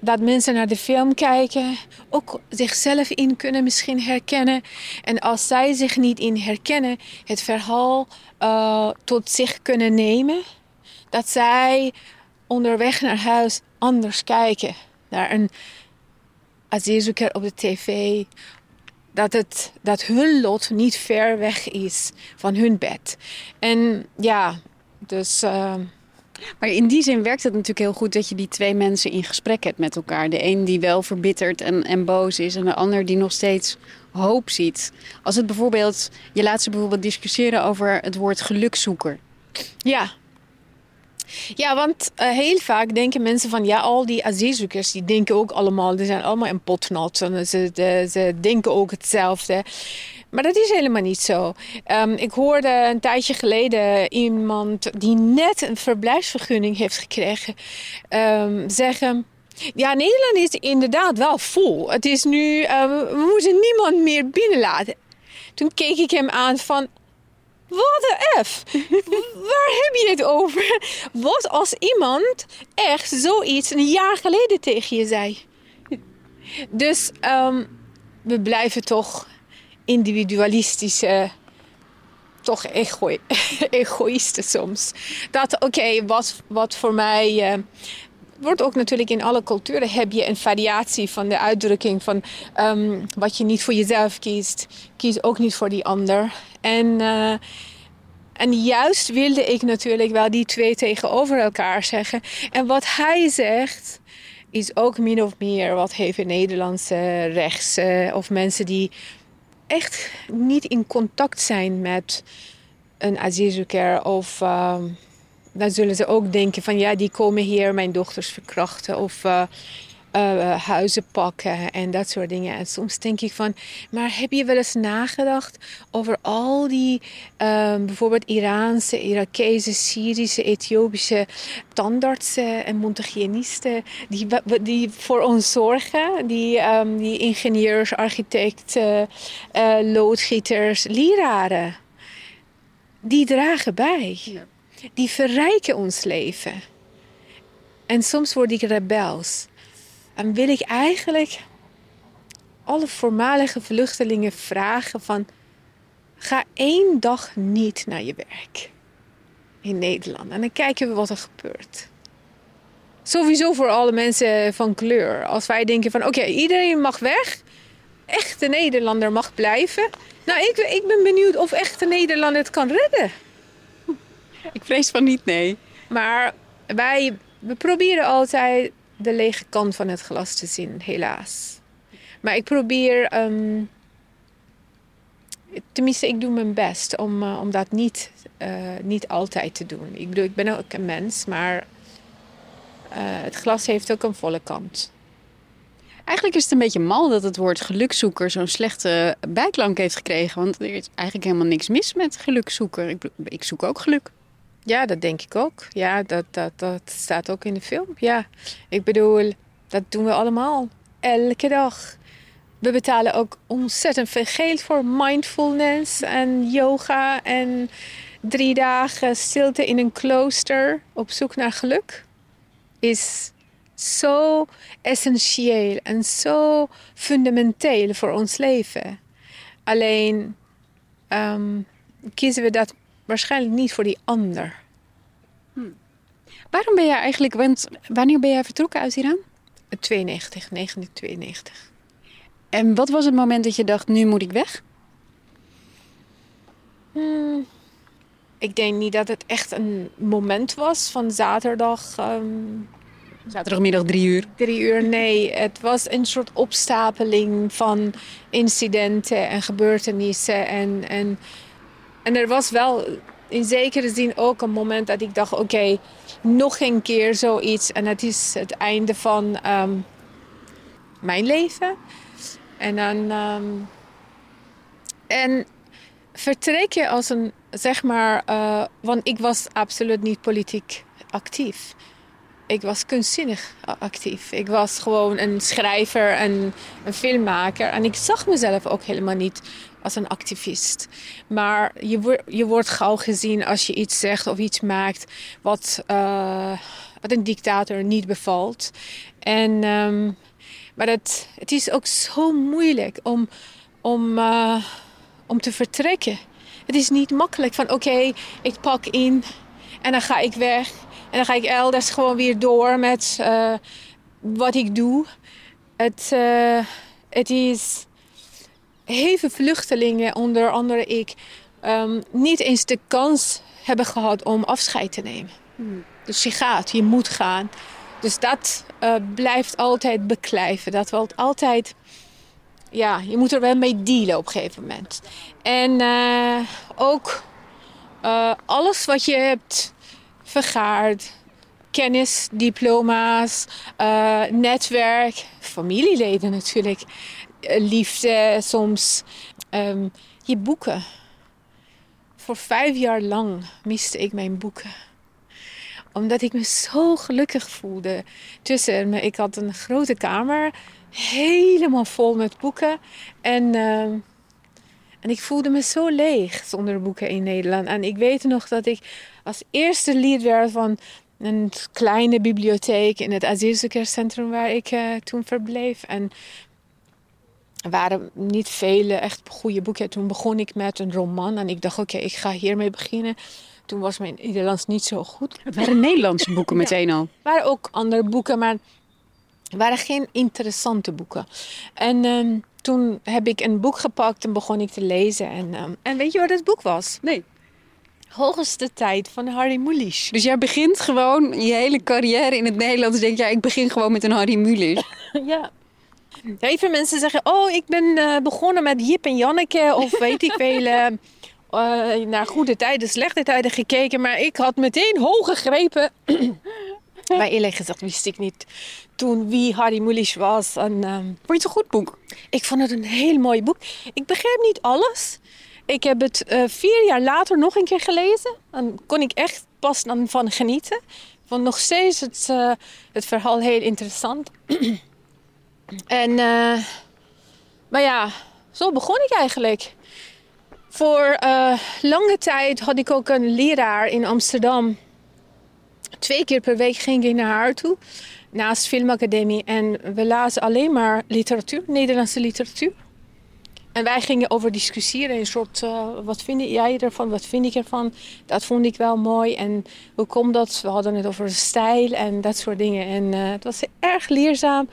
dat mensen naar de film kijken, ook zichzelf in kunnen misschien herkennen. En als zij zich niet in herkennen, het verhaal uh, tot zich kunnen nemen. Dat zij onderweg naar huis anders kijken. Naar een asielzoeker op de tv. Dat, het, dat hun lot niet ver weg is van hun bed. En ja, dus... Uh, maar in die zin werkt het natuurlijk heel goed dat je die twee mensen in gesprek hebt met elkaar. De een die wel verbitterd en, en boos is en de ander die nog steeds hoop ziet. Als het bijvoorbeeld, je laat ze bijvoorbeeld discussiëren over het woord gelukzoeker. Ja. Ja, want uh, heel vaak denken mensen van ja, al die asielzoekers die denken ook allemaal, die zijn allemaal een potnat. Ze, ze denken ook hetzelfde. Maar dat is helemaal niet zo. Um, ik hoorde een tijdje geleden iemand die net een verblijfsvergunning heeft gekregen um, zeggen. Ja, Nederland is inderdaad wel vol. Het is nu, um, we moeten niemand meer binnenlaten. Toen keek ik hem aan van, wat de F? Waar heb je het over? Wat als iemand echt zoiets een jaar geleden tegen je zei? Dus um, we blijven toch individualistische, toch ego egoïsten soms. Dat oké, okay, wat, wat voor mij. Uh, wordt ook natuurlijk in alle culturen heb je een variatie van de uitdrukking van um, wat je niet voor jezelf kiest, kies ook niet voor die ander. En, uh, en juist wilde ik natuurlijk wel die twee tegenover elkaar zeggen. En wat hij zegt is ook min of meer wat heeft Nederlandse rechts of mensen die echt niet in contact zijn met een asielzoeker of uh, dan zullen ze ook denken van ja, die komen hier mijn dochters verkrachten of uh, uh, huizen pakken en dat soort dingen. En soms denk ik van, maar heb je wel eens nagedacht over al die um, bijvoorbeeld Iraanse, Irakese, Syrische, Ethiopische tandartsen en mondhygiënisten die, die voor ons zorgen, die, um, die ingenieurs, architecten, uh, loodgieters, leraren, die dragen bij. Ja. Die verrijken ons leven. En soms word ik rebels. En wil ik eigenlijk alle voormalige vluchtelingen vragen van... ga één dag niet naar je werk in Nederland. En dan kijken we wat er gebeurt. Sowieso voor alle mensen van kleur. Als wij denken van oké, okay, iedereen mag weg. Echte Nederlander mag blijven. Nou, ik, ik ben benieuwd of echte Nederlander het kan redden. Ik vrees van niet, nee. Maar wij we proberen altijd de lege kant van het glas te zien, helaas. Maar ik probeer, um, tenminste, ik doe mijn best om, uh, om dat niet, uh, niet altijd te doen. Ik bedoel, ik ben ook een mens, maar uh, het glas heeft ook een volle kant. Eigenlijk is het een beetje mal dat het woord gelukzoeker zo'n slechte bijklank heeft gekregen. Want er is eigenlijk helemaal niks mis met gelukzoeker. Ik, ik zoek ook geluk. Ja, dat denk ik ook. Ja, dat, dat, dat staat ook in de film. Ja, ik bedoel, dat doen we allemaal. elke dag. We betalen ook ontzettend veel geld voor mindfulness en yoga en drie dagen stilte in een klooster op zoek naar geluk. Is zo essentieel en zo fundamenteel voor ons leven. Alleen ehm, kiezen we dat waarschijnlijk niet voor die ander. Waarom ben jij eigenlijk, want wanneer ben jij vertrokken uit Iran? 92, 1992. En wat was het moment dat je dacht, nu moet ik weg? Hmm, ik denk niet dat het echt een moment was van zaterdag. ehm, Zaterdagmiddag drie uur. Drie uur, nee. Het was een soort opstapeling van incidenten en gebeurtenissen. En, en, en er was wel in zekere zin ook een moment dat ik dacht: oké, nog een keer zoiets. En het is het einde van ehm, mijn leven. En dan. ehm, en vertrek je als een, zeg maar, eh, want ik was absoluut niet politiek actief. Ik was kunstzinnig actief. Ik was gewoon een schrijver en een filmmaker. En ik zag mezelf ook helemaal niet als een activist. Maar je, wo- je wordt gauw gezien als je iets zegt of iets maakt wat, eh, wat een dictator niet bevalt. En, ehm, maar het, het is ook zo moeilijk om, om, eh, om te vertrekken. Het is niet makkelijk van oké, ik pak in en dan ga ik weg. En dan ga ik elders gewoon weer door met eh, wat ik doe. Het, het is heel veel vluchtelingen, onder andere ik, ehm, niet eens de kans hebben gehad om afscheid te nemen. Dus je gaat, je moet gaan. Dus dat eh, blijft altijd beklijven. Dat wil altijd, ja, je moet er wel mee dealen op een gegeven moment. En eh, ook eh, alles wat je hebt vergaard, kennis, diploma's, netwerk, familieleden natuurlijk, liefde soms, ehm, je boeken. Voor vijf jaar lang miste ik mijn boeken omdat ik me zo gelukkig voelde tussen me. Ik had een grote kamer, helemaal vol met boeken. En, ehm, en ik voelde me zo leeg zonder boeken in Nederland. En ik weet nog dat ik als eerste lid werd van een kleine bibliotheek in het asielzoekerscentrum waar ik eh, toen verbleef. En er waren niet vele echt goede boeken. Toen begon ik met een roman en ik dacht, oké, ik ga hiermee beginnen. Toen was mijn Nederlands niet zo goed. Het waren Nederlandse boeken meteen al. Er waren ook andere boeken, maar het waren geen interessante boeken. En ehm, toen heb ik een boek gepakt en begon ik te lezen. En, ehm, en weet je wat het boek was? Nee. Hoogste tijd van Harry Mulisch. Dus jij begint gewoon je hele carrière in het Nederlands. Denk je, ja, ik begin gewoon met een Harry Mulisch. ja. Heel veel mensen zeggen, oh, ik ben eh, begonnen met Jip en Janneke. Of weet ik veel, eh, naar goede tijden, slechte tijden gekeken. Maar ik had meteen hoog gegrepen. maar eerlijk gezegd wist ik niet toen wie Harry Mulisch was. En, ehm, Vond je het een goed boek? ik vond het een heel mooi boek. Ik begreep niet alles. Ik heb het vier jaar later nog een keer gelezen. En kon ik echt pas dan van genieten. Ik vond nog steeds het, het verhaal heel interessant. en, eh, maar ja, zo begon ik eigenlijk. Voor eh, lange tijd had ik ook een leraar in Amsterdam. Twee keer per week ging ik naar haar toe, naast Filmacademie. En we lazen alleen maar literatuur, Nederlandse literatuur. En wij gingen over discussiëren, een soort, eh, wat vind jij ervan, wat vind ik ervan? Dat vond ik wel mooi. En hoe komt dat? We hadden het over stijl en dat soort dingen. En eh, het was erg leerzaam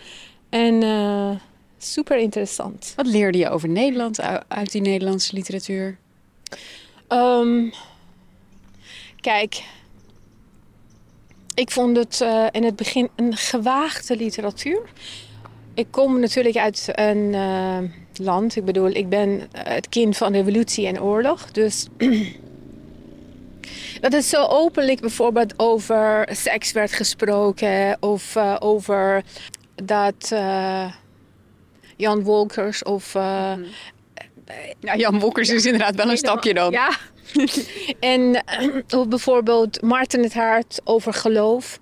en eh, super interessant. Wat leerde je over Nederland uit die Nederlandse literatuur? Ehm, kijk, ik vond het eh, in het begin een gewaagde literatuur. Ik kom natuurlijk uit een eh, land, ik bedoel, ik ben het kind van revolutie en oorlog. Dus dat het zo openlijk bijvoorbeeld over seks werd gesproken of over dat eh, Jan Wolkers of eh, Ja, Jan Wolkers is inderdaad wel een stapje dan. ja. en eh, of bijvoorbeeld Martin het Hart over geloof.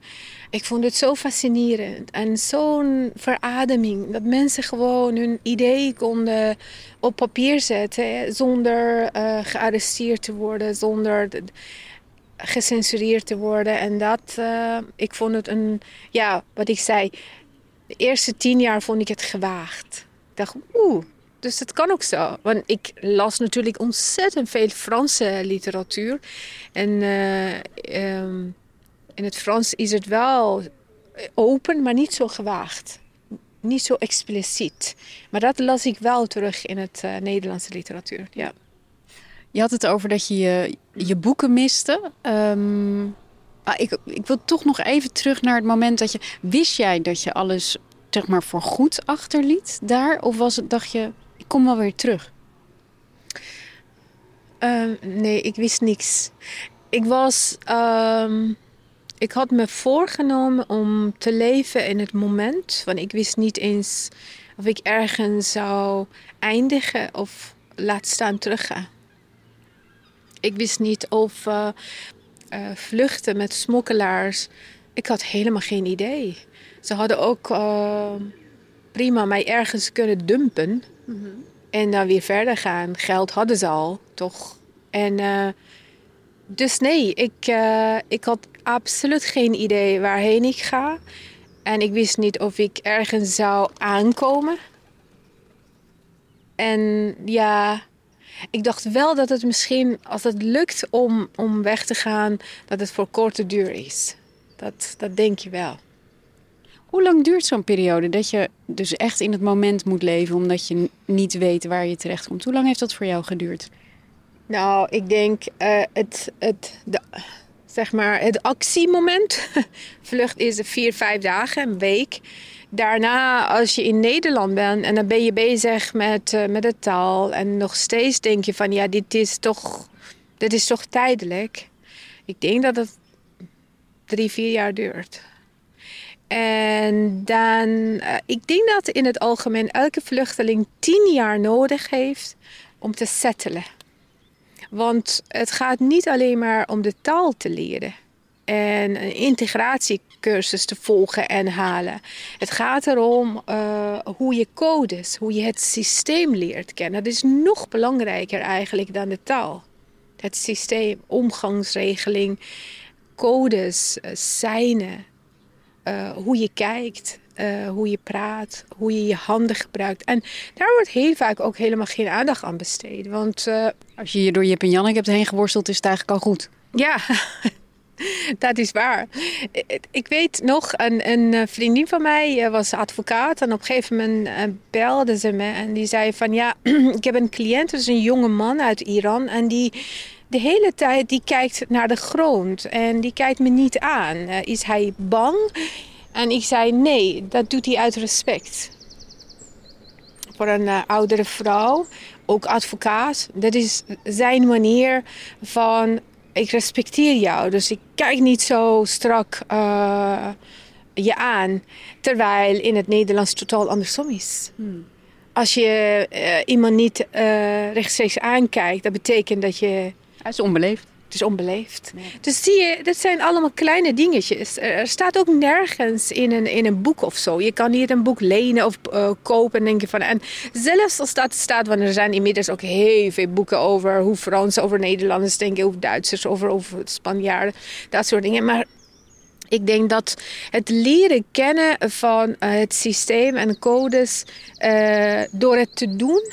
Ik vond het zo fascinerend en zo'n verademing. Dat mensen gewoon hun idee konden op papier zetten zonder uh, gearresteerd te worden, zonder gecensureerd te worden. En dat, uh, ik vond het een, ja, wat ik zei, de eerste tien jaar vond ik het gewaagd. Ik dacht, oeh, dus dat kan ook zo. Want ik las natuurlijk ontzettend veel Franse literatuur. En uh, um, in het Frans is het wel open, maar niet zo gewaagd. Niet zo expliciet. Maar dat las ik wel terug in het uh, Nederlandse literatuur. Ja. Je had het over dat je je, boeken miste. Um, ik, ik wil toch nog even terug naar het moment dat je. Wist jij dat je alles zeg maar voor goed achterliet daar? Of was het, dacht je, ik kom wel weer terug? Um, nee, ik wist niks. Ik was. Um, ik had me voorgenomen om te leven in het moment. Want ik wist niet eens of ik ergens zou eindigen of laat staan teruggaan. Ik wist niet of uh, uh, vluchten met smokkelaars. Ik had helemaal geen idee. Ze hadden ook uh, prima mij ergens kunnen dumpen. Mm -hmm. En dan weer verder gaan. Geld hadden ze al, toch? En dus nee, ik, uh, ik had absoluut geen idee waarheen ik ga. En ik wist niet of ik ergens zou aankomen. En ja, ik dacht wel dat het misschien, als het lukt om, om weg te gaan, dat het voor korte duur is. Dat, dat denk je wel. Hoe lang duurt zo'n periode dat je dus echt in het moment moet leven omdat je niet weet waar je terecht komt? Hoe lang heeft dat voor jou geduurd? Nou, ik denk uh, het, het, de, zeg maar het actiemoment. Vlucht is vier, vijf dagen, een week. Daarna, als je in Nederland bent en dan ben je bezig met, uh, met de taal. En nog steeds denk je van ja, dit is toch, dit is toch tijdelijk. Ik denk dat het drie, vier jaar duurt. En dan, uh, ik denk dat in het algemeen elke vluchteling tien jaar nodig heeft om te settelen. Want het gaat niet alleen maar om de taal te leren en een integratiecursus te volgen en halen. Het gaat erom uh, hoe je codes, hoe je het systeem leert kennen. Dat is nog belangrijker eigenlijk dan de taal. Het systeem, omgangsregeling, codes, uh, seinen, uh, hoe je kijkt, hoe je praat, hoe je je handen gebruikt. En daar wordt heel vaak ook helemaal geen aandacht aan besteed. Want als je je door Jip en Janneke hebt heen geworsteld, is het eigenlijk al goed. Ja, dat is waar. Ik weet nog, een, een vriendin van mij was advocaat. En op een gegeven moment belde ze me en die zei van... Ja, ik heb een cliënt, dat is een jonge man uit Iran. En die de hele tijd die kijkt naar de grond en die kijkt me niet aan. Is hij bang? En ik zei nee, dat doet hij uit respect. Voor een oudere vrouw, ook advocaat. Dat is zijn manier van ik respecteer jou. Dus ik kijk niet zo strak uh, je aan. Terwijl in het Nederlands totaal andersom is. Hmm. Als je uh, iemand niet rechtstreeks aankijkt, dat betekent dat je het is onbeleefd. Het is onbeleefd. Nee. Dus zie je, dat zijn allemaal kleine dingetjes. Er staat ook nergens in een, in een boek of zo. Je kan niet een boek lenen of uh, kopen en denken van... En zelfs als dat staat, want er zijn inmiddels ook heel veel boeken over... hoe Fransen over Nederlanders denken, hoe Duitsers over, over Spanjaarden. Dat soort dingen. Maar ik denk dat het leren kennen van uh, het systeem en codes... Uh, door het te doen,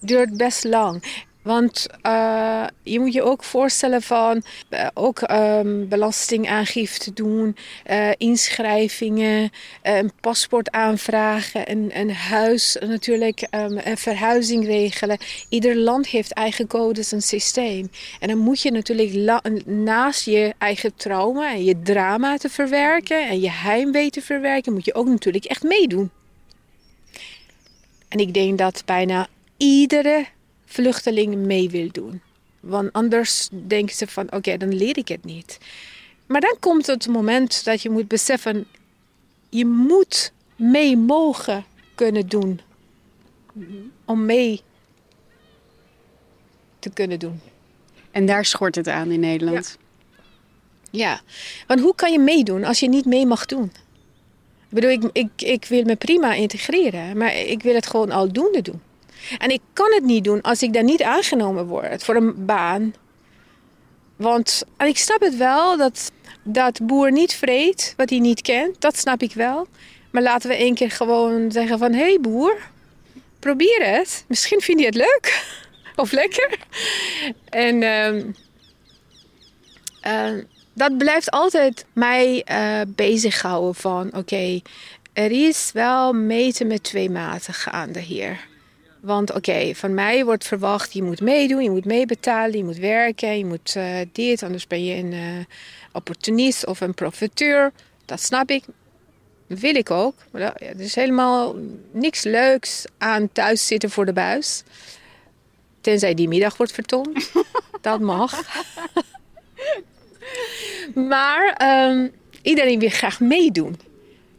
duurt best lang. Want uh, je moet je ook voorstellen van uh, ook um, belastingaangifte doen, uh, inschrijvingen, een paspoort aanvragen, een, een huis natuurlijk, um, een verhuizing regelen. Ieder land heeft eigen codes en systeem. En dan moet je natuurlijk naast je eigen trauma en je drama te verwerken en je heimwee te verwerken, moet je ook natuurlijk echt meedoen. En ik denk dat bijna iedere vluchteling mee wil doen. Want anders denken ze van oké, okay, dan leer ik het niet. Maar dan komt het moment dat je moet beseffen, je moet mee mogen kunnen doen. Om mee te kunnen doen. En daar schort het aan in Nederland. Ja, want hoe kan je meedoen als je niet mee mag doen? Ik bedoel, ik, ik, ik wil me prima integreren, maar ik wil het gewoon aldoende doen. En ik kan het niet doen als ik dan niet aangenomen word voor een baan. Want en ik snap het wel dat, dat boer niet vreet wat hij niet kent. Dat snap ik wel. Maar laten we één keer gewoon zeggen van... Hé hey boer, probeer het. Misschien vind je het leuk. of lekker. En ehm, ehm, dat blijft altijd mij uh, bezighouden van... Oké, er is wel meten met twee maten gaande hier. Want oké, van mij wordt verwacht, je moet meedoen, je moet meebetalen, je moet werken, je moet uh, dit, anders ben je een uh, opportunist of een profiteur. Dat snap ik, dat wil ik ook. Maar dat, ja, er is helemaal niks leuks aan thuis zitten voor de buis. Tenzij die middag wordt vertoond. dat mag. maar um, iedereen wil graag meedoen.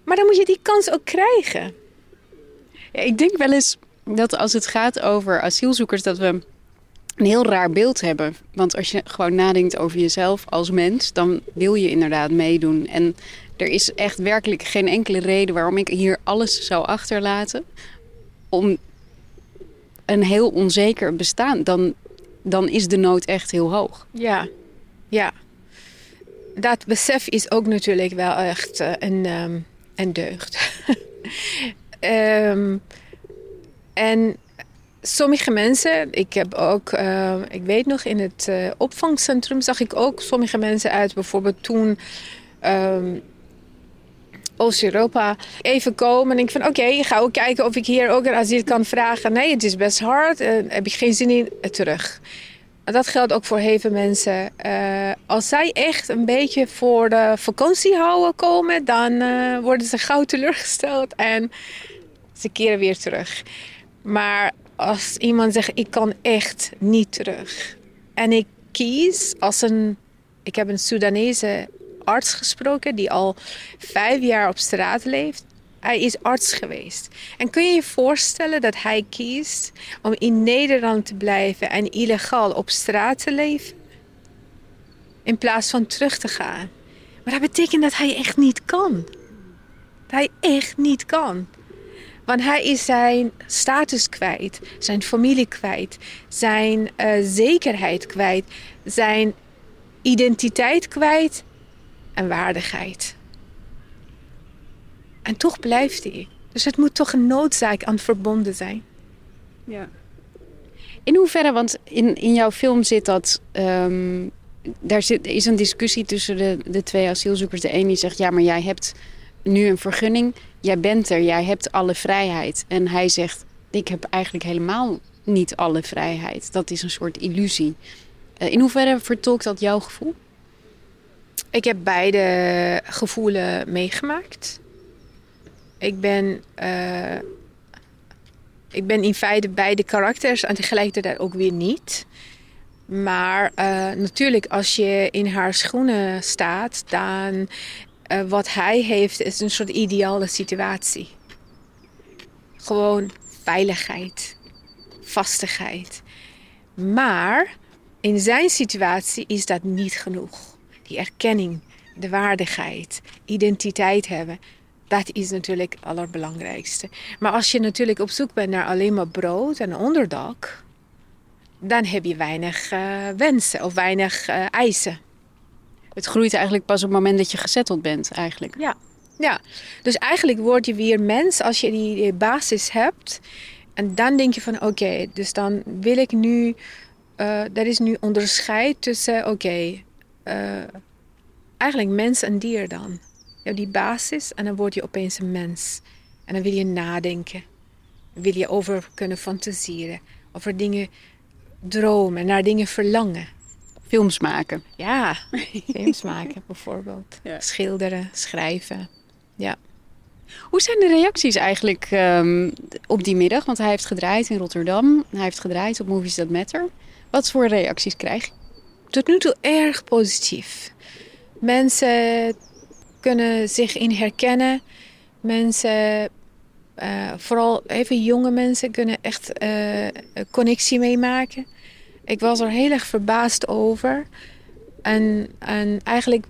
Maar dan moet je die kans ook krijgen. Ja, ik denk wel eens dat als het gaat over asielzoekers, dat we een heel raar beeld hebben. Want als je gewoon nadenkt over jezelf als mens, dan wil je inderdaad meedoen. En er is echt werkelijk geen enkele reden waarom ik hier alles zou achterlaten. Om een heel onzeker bestaan. Dan, dan is de nood echt heel hoog. Ja, ja. Dat besef is ook natuurlijk wel echt uh, een, um, een deugd. um, en sommige mensen, ik heb ook, uh, ik weet nog, in het uh, opvangcentrum zag ik ook sommige mensen uit, bijvoorbeeld toen um, Oost-Europa, even komen. En ik van oké, okay, ga ook kijken of ik hier ook een asiel kan vragen. Nee, het is best hard, uh, heb ik geen zin in, terug. En dat geldt ook voor heel veel mensen. als zij echt een beetje voor de vakantie houden komen, dan worden ze gauw teleurgesteld en ze keren weer terug. Maar als iemand zegt, ik kan echt niet terug. En ik kies als een... Ik heb een Soedanese arts gesproken die al vijf jaar op straat leeft. Hij is arts geweest. En kun je je voorstellen dat hij kiest om in Nederland te blijven en illegaal op straat te leven? In plaats van terug te gaan. Maar dat betekent dat hij echt niet kan. Dat hij echt niet kan. Want hij is zijn status kwijt, zijn familie kwijt, zijn uh, zekerheid kwijt, zijn identiteit kwijt en waardigheid. En toch blijft hij. Dus het moet toch een noodzaak aan verbonden zijn. Ja. In hoeverre, want in, in jouw film zit dat. Um, daar zit, is een discussie tussen de, de twee asielzoekers. De een die zegt: Ja, maar jij hebt nu een vergunning jij bent er, jij hebt alle vrijheid. En hij zegt, ik heb eigenlijk helemaal niet alle vrijheid. Dat is een soort illusie. Uh, in hoeverre vertolkt dat jouw gevoel? Ik heb beide gevoelen meegemaakt. Ik ben, uh, ik ben in feite beide karakters en tegelijkertijd ook weer niet. Maar uh, natuurlijk, als je in haar schoenen staat, dan uh, wat hij heeft is een soort ideale situatie. Gewoon veiligheid, vastigheid. Maar in zijn situatie is dat niet genoeg. Die erkenning, de waardigheid, identiteit hebben, dat is natuurlijk het allerbelangrijkste. Maar als je natuurlijk op zoek bent naar alleen maar brood en onderdak, dan heb je weinig uh, wensen of weinig uh, eisen. Het groeit eigenlijk pas op het moment dat je gezetteld bent, eigenlijk. Ja, ja. dus eigenlijk word je weer mens als je die basis hebt. En dan denk je van oké, dus dan wil ik nu. Uh, er is nu onderscheid tussen oké, okay, uh, eigenlijk mens en dier dan. Je hebt die basis en dan word je opeens een mens. En dan wil je nadenken. Dan wil je over kunnen fantaseren. Over dingen dromen, naar dingen verlangen films maken. Ja, films maken bijvoorbeeld. Ja. Schilderen, schrijven. Ja. Hoe zijn de reacties eigenlijk um, op die middag? Want hij heeft gedraaid in Rotterdam. Hij heeft gedraaid op Movies That Matter. Wat voor reacties krijg je? Tot nu toe erg positief. Mensen kunnen zich in herkennen. Mensen, uh, vooral even jonge mensen, kunnen echt uh, connectie meemaken. Ik was er heel erg verbaasd over. En, en eigenlijk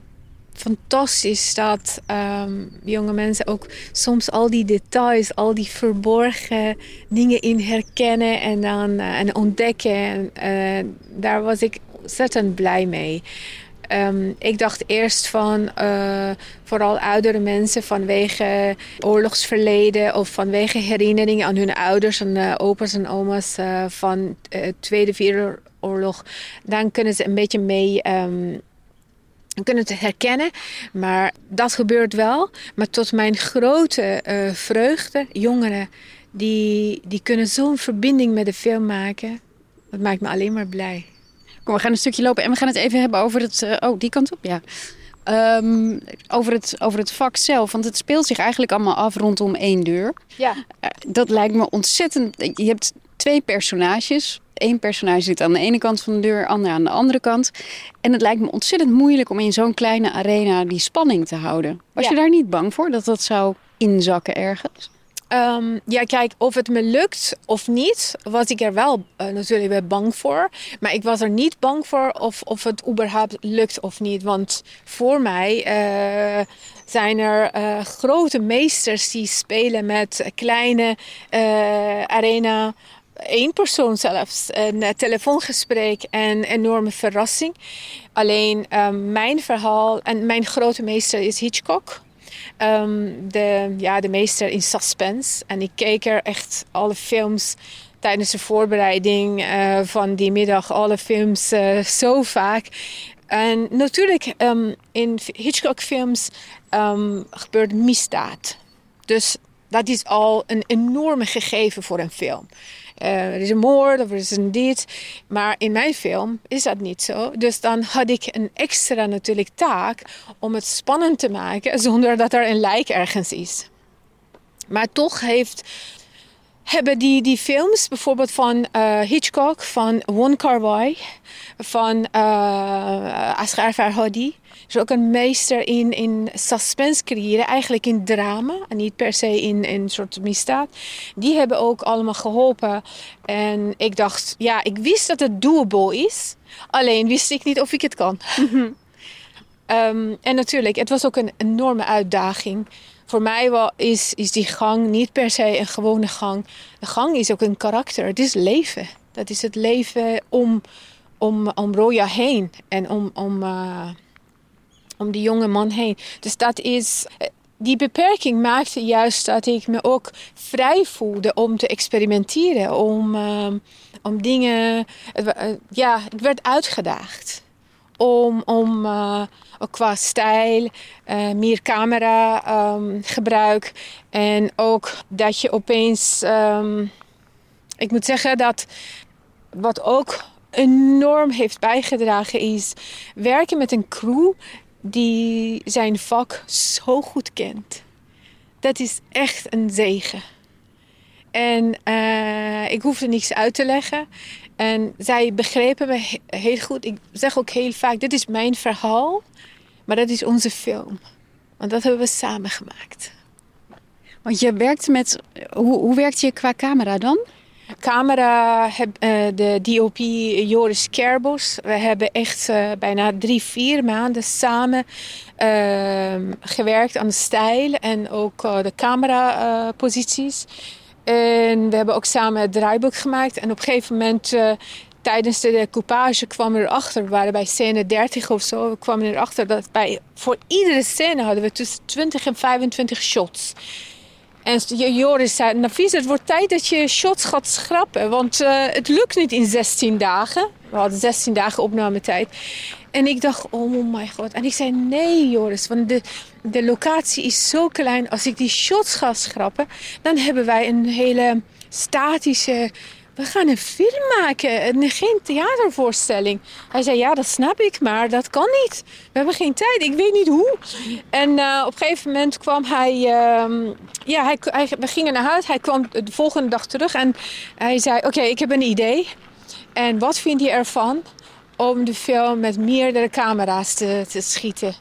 fantastisch dat ehm, jonge mensen ook soms al die details, al die verborgen dingen in herkennen en dan eh, en ontdekken. En, eh, daar was ik ontzettend blij mee. Ehm, ik dacht eerst van uh, vooral oudere mensen vanwege oorlogsverleden of vanwege herinneringen aan hun ouders en uh, opa's en oma's uh, van de Tweede Wereldoorlog. Dan kunnen ze een beetje mee um, kunnen het herkennen. Maar dat gebeurt wel. Maar tot mijn grote vreugde, jongeren die, die kunnen zo'n verbinding met de film maken. Dat maakt me alleen maar blij. Kom, we gaan een stukje lopen en we gaan het even hebben over het. Uh, oh, die kant op, ja. Um, over, het, over het vak zelf. Want het speelt zich eigenlijk allemaal af rondom één deur. Ja. Uh, dat lijkt me ontzettend. Je hebt twee personages. Eén personage zit aan de ene kant van de deur, ander aan de andere kant. En het lijkt me ontzettend moeilijk om in zo'n kleine arena die spanning te houden. Was Ja. je daar niet bang voor dat dat zou inzakken ergens? Ehm, ja, kijk, of het me lukt of niet, was ik er wel eh, natuurlijk wel bang voor. Maar ik was er niet bang voor of, of het überhaupt lukt of niet. Want voor mij eh, zijn er eh, grote meesters die spelen met kleine arena. Eén persoon zelfs, een telefoongesprek en enorme verrassing. Alleen ehm, mijn verhaal en mijn grote meester is Hitchcock. Ehm, de, ja, de meester in suspense. En ik keek er echt alle films tijdens de voorbereiding eh, van die middag, alle films eh, zo vaak. En natuurlijk, ehm, in Hitchcock-films ehm, gebeurt misdaad. Dus dat is al een enorme gegeven voor een film. Eh, er is een moord of er is een dit. Maar in mijn film is dat niet zo. Dus dan had ik een extra natuurlijk taak om het spannend te maken zonder dat er een lijk ergens is. Maar toch heeft, hebben die, die films, bijvoorbeeld van eh, Hitchcock, van Won Kar Wai, van uh, Asghar Farhadi, is ook een meester in, in suspense creëren, eigenlijk in drama en niet per se in een soort misdaad. Die hebben ook allemaal geholpen. En ik dacht, ja, ik wist dat het doable is, alleen wist ik niet of ik het kan. um, en natuurlijk, het was ook een enorme uitdaging. Voor mij wel is, is die gang niet per se een gewone gang. De gang is ook een karakter. Het is leven. Dat is het leven om, om, om Roya heen en om, om, uh, om die jonge man heen. Dus dat is. Die beperking maakte juist dat ik me ook vrij voelde om te experimenteren. Om, uh, om dingen. Uh, ja, ik werd uitgedaagd. Om, om ook qua stijl, meer camera um, gebruik. En ook dat je opeens. Um, ik moet zeggen dat wat ook enorm heeft bijgedragen is werken met een crew die zijn vak zo goed kent. Dat is echt een zegen. En uh, ik hoefde niks uit te leggen. En zij begrepen me heel goed. Ik zeg ook heel vaak: dit is mijn verhaal, maar dat is onze film. Want dat hebben we samen gemaakt. Want je werkt met. Hoe, hoe werkt je qua camera dan? Camera, heb, uh, de DOP Joris Kerbos. We hebben echt uh, bijna drie, vier maanden samen uh, gewerkt aan de stijl en ook uh, de cameraposities. En we hebben ook samen het draaiboek gemaakt. En op een gegeven moment, tijdens de decoupage, kwamen we erachter. We waren bij scène 30 of zo. We kwamen erachter dat bij, voor iedere scène hadden we tussen 20 en 25 shots. En Joris zei, Nafis, het wordt tijd dat je shots gaat schrappen. Want uh, het lukt niet in 16 dagen. We hadden 16 dagen opnametijd. En ik dacht, oh my god. En ik zei, nee Joris, want de, de locatie is zo klein. Als ik die shots ga schrappen, dan hebben wij een hele statische... We gaan een film maken, een, geen theatervoorstelling. Hij zei, ja, dat snap ik, maar dat kan niet. We hebben geen tijd, ik weet niet hoe. En uh, op een gegeven moment kwam hij... Uh, ja, hij, we gingen naar huis. Hij kwam de volgende dag terug en hij zei, oké, ik heb een idee. En wat vind je ervan om de film met meerdere camera's te, te schieten?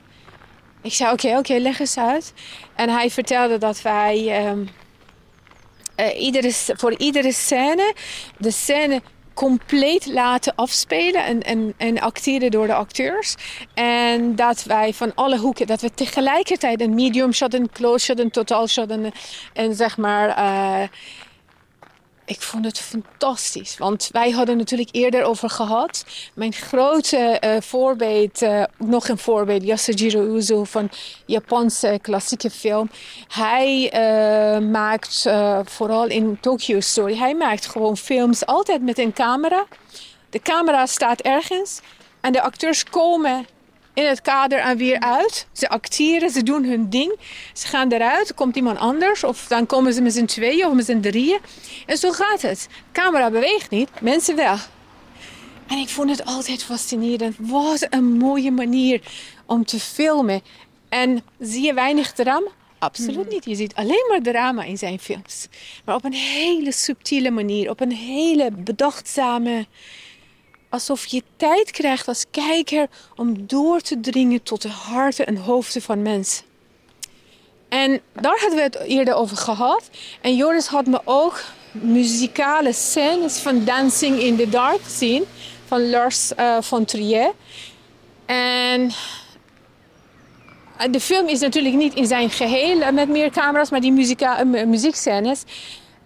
Ik zei, oké, oké, leg eens uit. En hij vertelde dat wij... Um, uh, iedere, voor iedere scène de scène compleet laten afspelen en, en, en acteren door de acteurs. En dat wij van alle hoeken, dat we tegelijkertijd een medium shot, een close shot, een totaal shot en, en zeg maar... Uh, ik vond het fantastisch. Want wij hadden natuurlijk eerder over gehad. Mijn grote uh, voorbeeld, uh, nog een voorbeeld, Yasujiro Uzo van Japanse klassieke film. Hij uh, maakt vooral in Tokyo Story, hij maakt gewoon films altijd met een camera. De camera staat ergens en de acteurs komen in het kader en weer uit. Ze acteren, ze doen hun ding. Ze gaan eruit, er komt iemand anders. Of dan komen ze met z'n tweeën of met z'n drieën. En zo gaat het. De camera beweegt niet, mensen wel. En ik vond het altijd fascinerend. Wat een mooie manier om te filmen. En zie je weinig drama? Absoluut niet. Je ziet alleen maar drama in zijn films. Maar op een hele subtiele manier. Op een hele bedachtzame alsof je tijd krijgt als kijker om door te dringen tot de harten en hoofden van mensen. En daar hadden we het eerder over gehad. En Joris had me ook muzikale scènes van Dancing in the Dark gezien van Lars uh, von Trier. En de film is natuurlijk niet in zijn geheel met meer camera's, maar die muzika, muziekscènes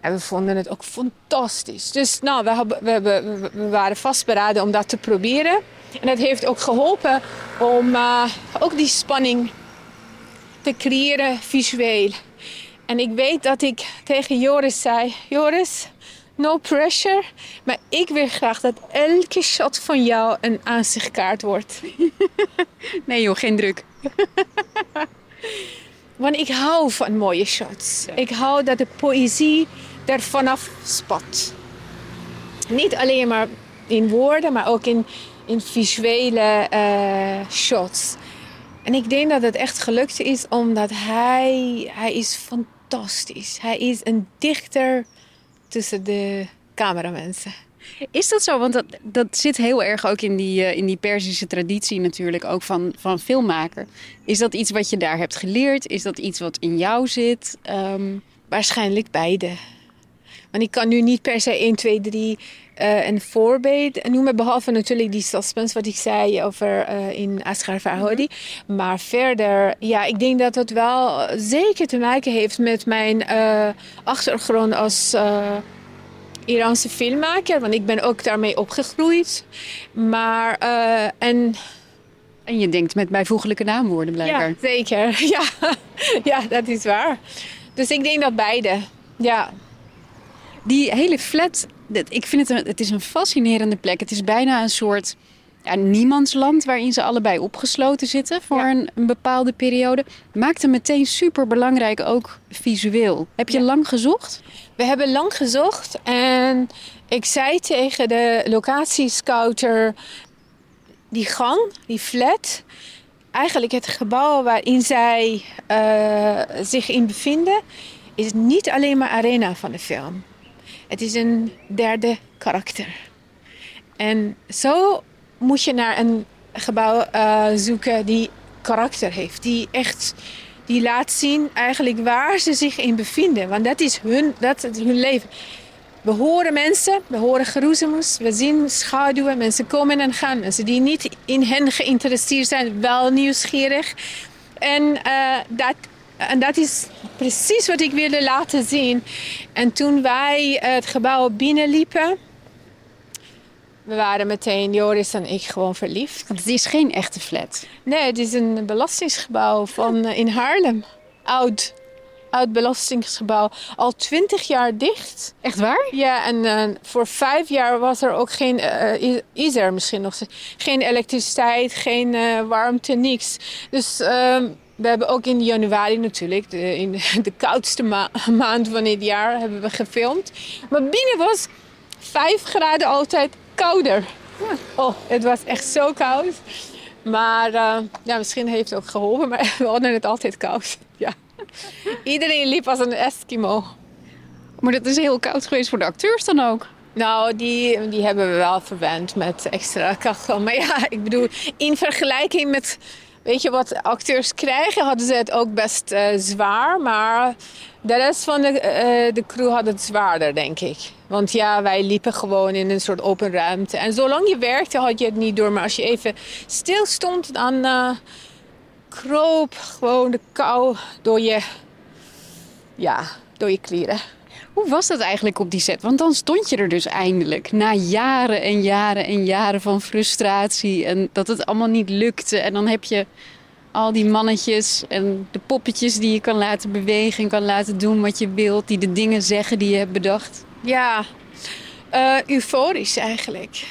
en we vonden het ook fantastisch. Dus nou, we, we, we, we waren vastberaden om dat te proberen. En het heeft ook geholpen om uh, ook die spanning te creëren visueel. En ik weet dat ik tegen Joris zei: Joris, no pressure. Maar ik wil graag dat elke shot van jou een aanzichtkaart wordt. nee joh, geen druk. Want ik hou van mooie shots. Ik hou dat de poëzie er vanaf spat. Niet alleen maar in woorden, maar ook in, in visuele uh, shots. En ik denk dat het echt gelukt is omdat hij, hij is fantastisch. Hij is een dichter tussen de cameramensen. Is dat zo? Want dat, dat zit heel erg ook in die, uh, in die Perzische traditie natuurlijk, ook van, van filmmaker. Is dat iets wat je daar hebt geleerd? Is dat iets wat in jou zit? Um... Waarschijnlijk beide. Want ik kan nu niet per se 1, 2, 3 uh, een voorbeeld noemen. Behalve natuurlijk die suspense wat ik zei over uh, in Asghar Farhadi. Mm Maar verder, ja, ik denk dat het wel zeker te maken heeft met mijn uh, achtergrond als... Iraanse filmmaker, want ik ben ook daarmee opgegroeid. Maar, en en je denkt met bijvoeglijke naamwoorden blijkbaar. Ja, zeker. Ja, ja dat is waar. Dus ik denk dat beide. Ja. Die hele flat, ik vind het, een, het is een fascinerende plek. Het is bijna een soort ja, niemandsland waarin ze allebei opgesloten zitten voor een, een, bepaalde periode. Maakt hem meteen super belangrijk, ook visueel. Heb je lang gezocht? We hebben lang gezocht en ik zei tegen de locatiescouter: die gang, die flat, eigenlijk het gebouw waarin zij uh, zich in bevinden, is niet alleen maar arena van de film. Het is een derde karakter. En zo moet je naar een gebouw uh, zoeken die karakter heeft. Die echt die laat zien eigenlijk waar ze zich in bevinden. Want dat is hun, dat is hun leven. We horen mensen, we horen geroezemoes, we zien schaduwen. Mensen komen en gaan. Mensen die niet in hen geïnteresseerd zijn, wel nieuwsgierig. En uh, dat en dat is precies wat ik wilde laten zien. En toen wij het gebouw binnenliepen, we waren meteen, Joris en ik, gewoon verliefd. Want het is geen echte flat. Nee, het is een belastingsgebouw van, eh, in Haarlem. Oud. Oud belastingsgebouw. Al twintig jaar dicht. Echt waar? Ja, en uh, voor vijf jaar was er ook geen, uh, is er misschien nog geen elektriciteit, geen uh, warmte, niks. Dus uh, we hebben ook in januari natuurlijk, de, in de koudste ma maand van dit jaar, hebben we gefilmd. Maar binnen was 5 graden altijd kouder. Oh, het was echt zo koud. Maar uh, ja, misschien heeft het ook geholpen, maar we hadden het altijd koud. Ja. Iedereen liep als een Eskimo. Maar dat is heel koud geweest voor de acteurs dan ook? Nou, die, die hebben we wel verwend met extra kachel. Maar ja, ik bedoel, in vergelijking met weet je wat acteurs krijgen, hadden ze het ook best uh, zwaar. Maar de rest van de, uh, de crew had het zwaarder, denk ik. Want ja, wij liepen gewoon in een soort open ruimte. En zolang je werkte, had je het niet door. Maar als je even stil stond, dan kroop gewoon de kou door je, ja, door je kleren. Hoe was dat eigenlijk op die set? Want dan stond je er dus eindelijk. Na jaren en jaren en jaren van frustratie. En dat het allemaal niet lukte. En dan heb je al die mannetjes en de poppetjes die je kan laten bewegen. En kan laten doen wat je wilt. Die de dingen zeggen die je hebt bedacht. Ja, uh, euforisch eigenlijk.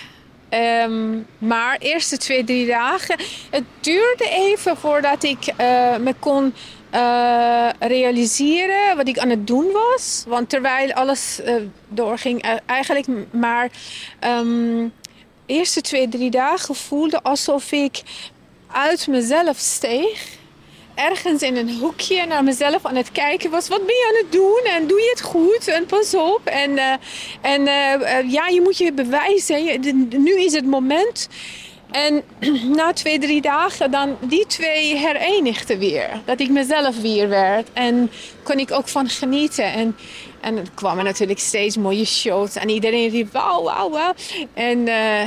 Um, maar eerste twee, drie dagen. Het duurde even voordat ik uh, me kon uh, realiseren wat ik aan het doen was. Want terwijl alles uh, doorging, uh, eigenlijk maar um, eerste twee, drie dagen voelde alsof ik uit mezelf steeg. Ergens in een hoekje naar mezelf aan het kijken was. Wat ben je aan het doen? En doe je het goed? En pas op. En, en ja, je moet je bewijzen. Nu is het moment. En na twee, drie dagen dan die twee herenigden weer. Dat ik mezelf weer werd. En kon ik ook van genieten. En, en er kwamen natuurlijk steeds mooie shows. En iedereen riep wauw, wauw, wauw. En... Uh,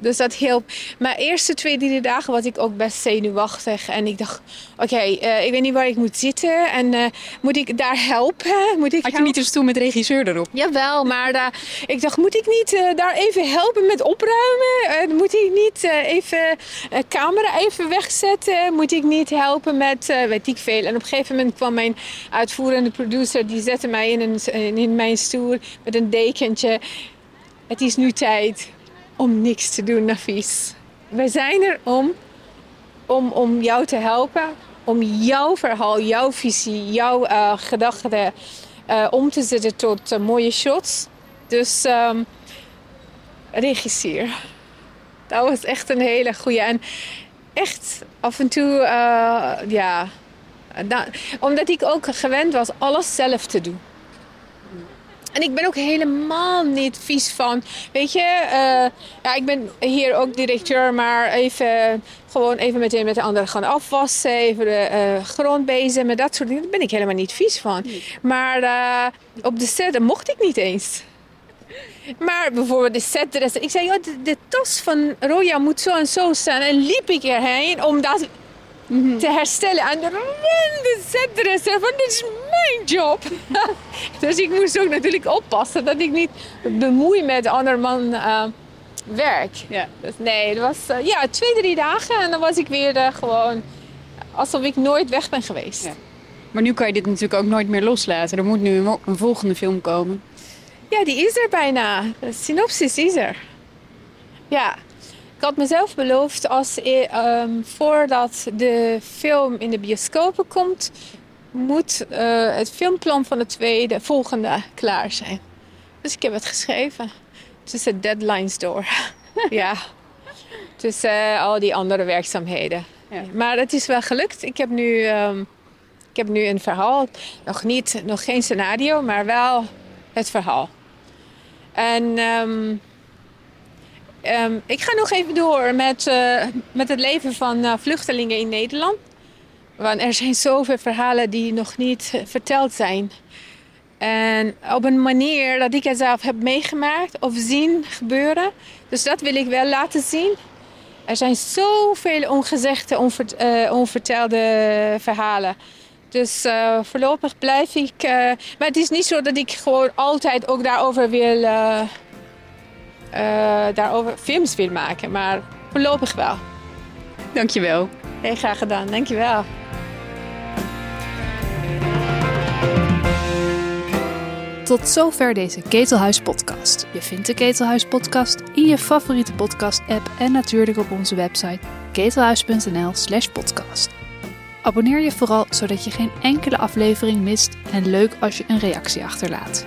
dus dat hielp. Maar de eerste twee, drie dagen was ik ook best zenuwachtig. En ik dacht, oké, okay, uh, ik weet niet waar ik moet zitten. En uh, moet ik daar helpen? Moet ik Had je niet een stoel met regisseur erop? Jawel, maar ik dacht, moet ik niet uh, daar even helpen met opruimen? moet ik niet even de camera even wegzetten? Moet ik niet helpen met, weet ik veel. En op een gegeven moment kwam mijn uitvoerende producer. Die zette mij in, een, in mijn stoel met een dekentje. Het is nu tijd om niks te doen, Nafis. Wij zijn er om, om, om jou te helpen, om jouw verhaal, jouw visie, jouw uh, gedachten uh, om te zetten tot uh, mooie shots. Dus um, regisseer. Dat was echt een hele goede. En echt af en toe, ja. Da omdat ik ook gewend was alles zelf te doen. En ik ben ook helemaal niet vies van. Weet je, uh, ja, ik ben hier ook directeur, maar even gewoon even meteen met de anderen gaan afwassen, even de uh, grond bezig met dat soort dingen. Daar ben ik helemaal niet vies van. Maar uh, op de set mocht ik niet eens. Maar bijvoorbeeld de setdress. Ik zei, de, de tas van Roya moet zo en zo staan. En liep ik erheen omdat. Te herstellen. En de zetdresser van dit is mijn job. dus ik moest ook natuurlijk oppassen dat ik niet bemoei met ander man uh, werk. Ja. Dus nee, het was uh, ja, twee, drie dagen en dan was ik weer uh, gewoon alsof ik nooit weg ben geweest. Ja. Maar nu kan je dit natuurlijk ook nooit meer loslaten. Er moet nu een, een volgende film komen. Ja, die is er bijna. De synopsis is er. Ja, ik had mezelf beloofd als um, voordat de film in de bioscopen komt, moet uh, het filmplan van de tweede, volgende klaar zijn. Dus ik heb het geschreven. Tussen deadlines door. ja. Tussen uh, al die andere werkzaamheden. Ja. Maar het is wel gelukt. Ik heb nu, um, ik heb nu een verhaal. Nog, niet, nog geen scenario, maar wel het verhaal. En um, Um, ik ga nog even door met, uh, met het leven van uh, vluchtelingen in Nederland. Want er zijn zoveel verhalen die nog niet verteld zijn. En op een manier dat ik het zelf heb meegemaakt of zien gebeuren. Dus dat wil ik wel laten zien. Er zijn zoveel ongezegde, onvert, onvertelde verhalen. Dus voorlopig blijf ik. maar het is niet zo dat ik gewoon altijd ook daarover wil daarover films wil maken. Maar voorlopig wel. Dankjewel. Heel graag gedaan. Dankjewel. Tot zover deze Ketelhuis podcast. Je vindt de Ketelhuis podcast in je favoriete podcast app en natuurlijk op onze website ketelhuis.nl/podcast. Abonneer je vooral zodat je geen enkele aflevering mist en leuk als je een reactie achterlaat.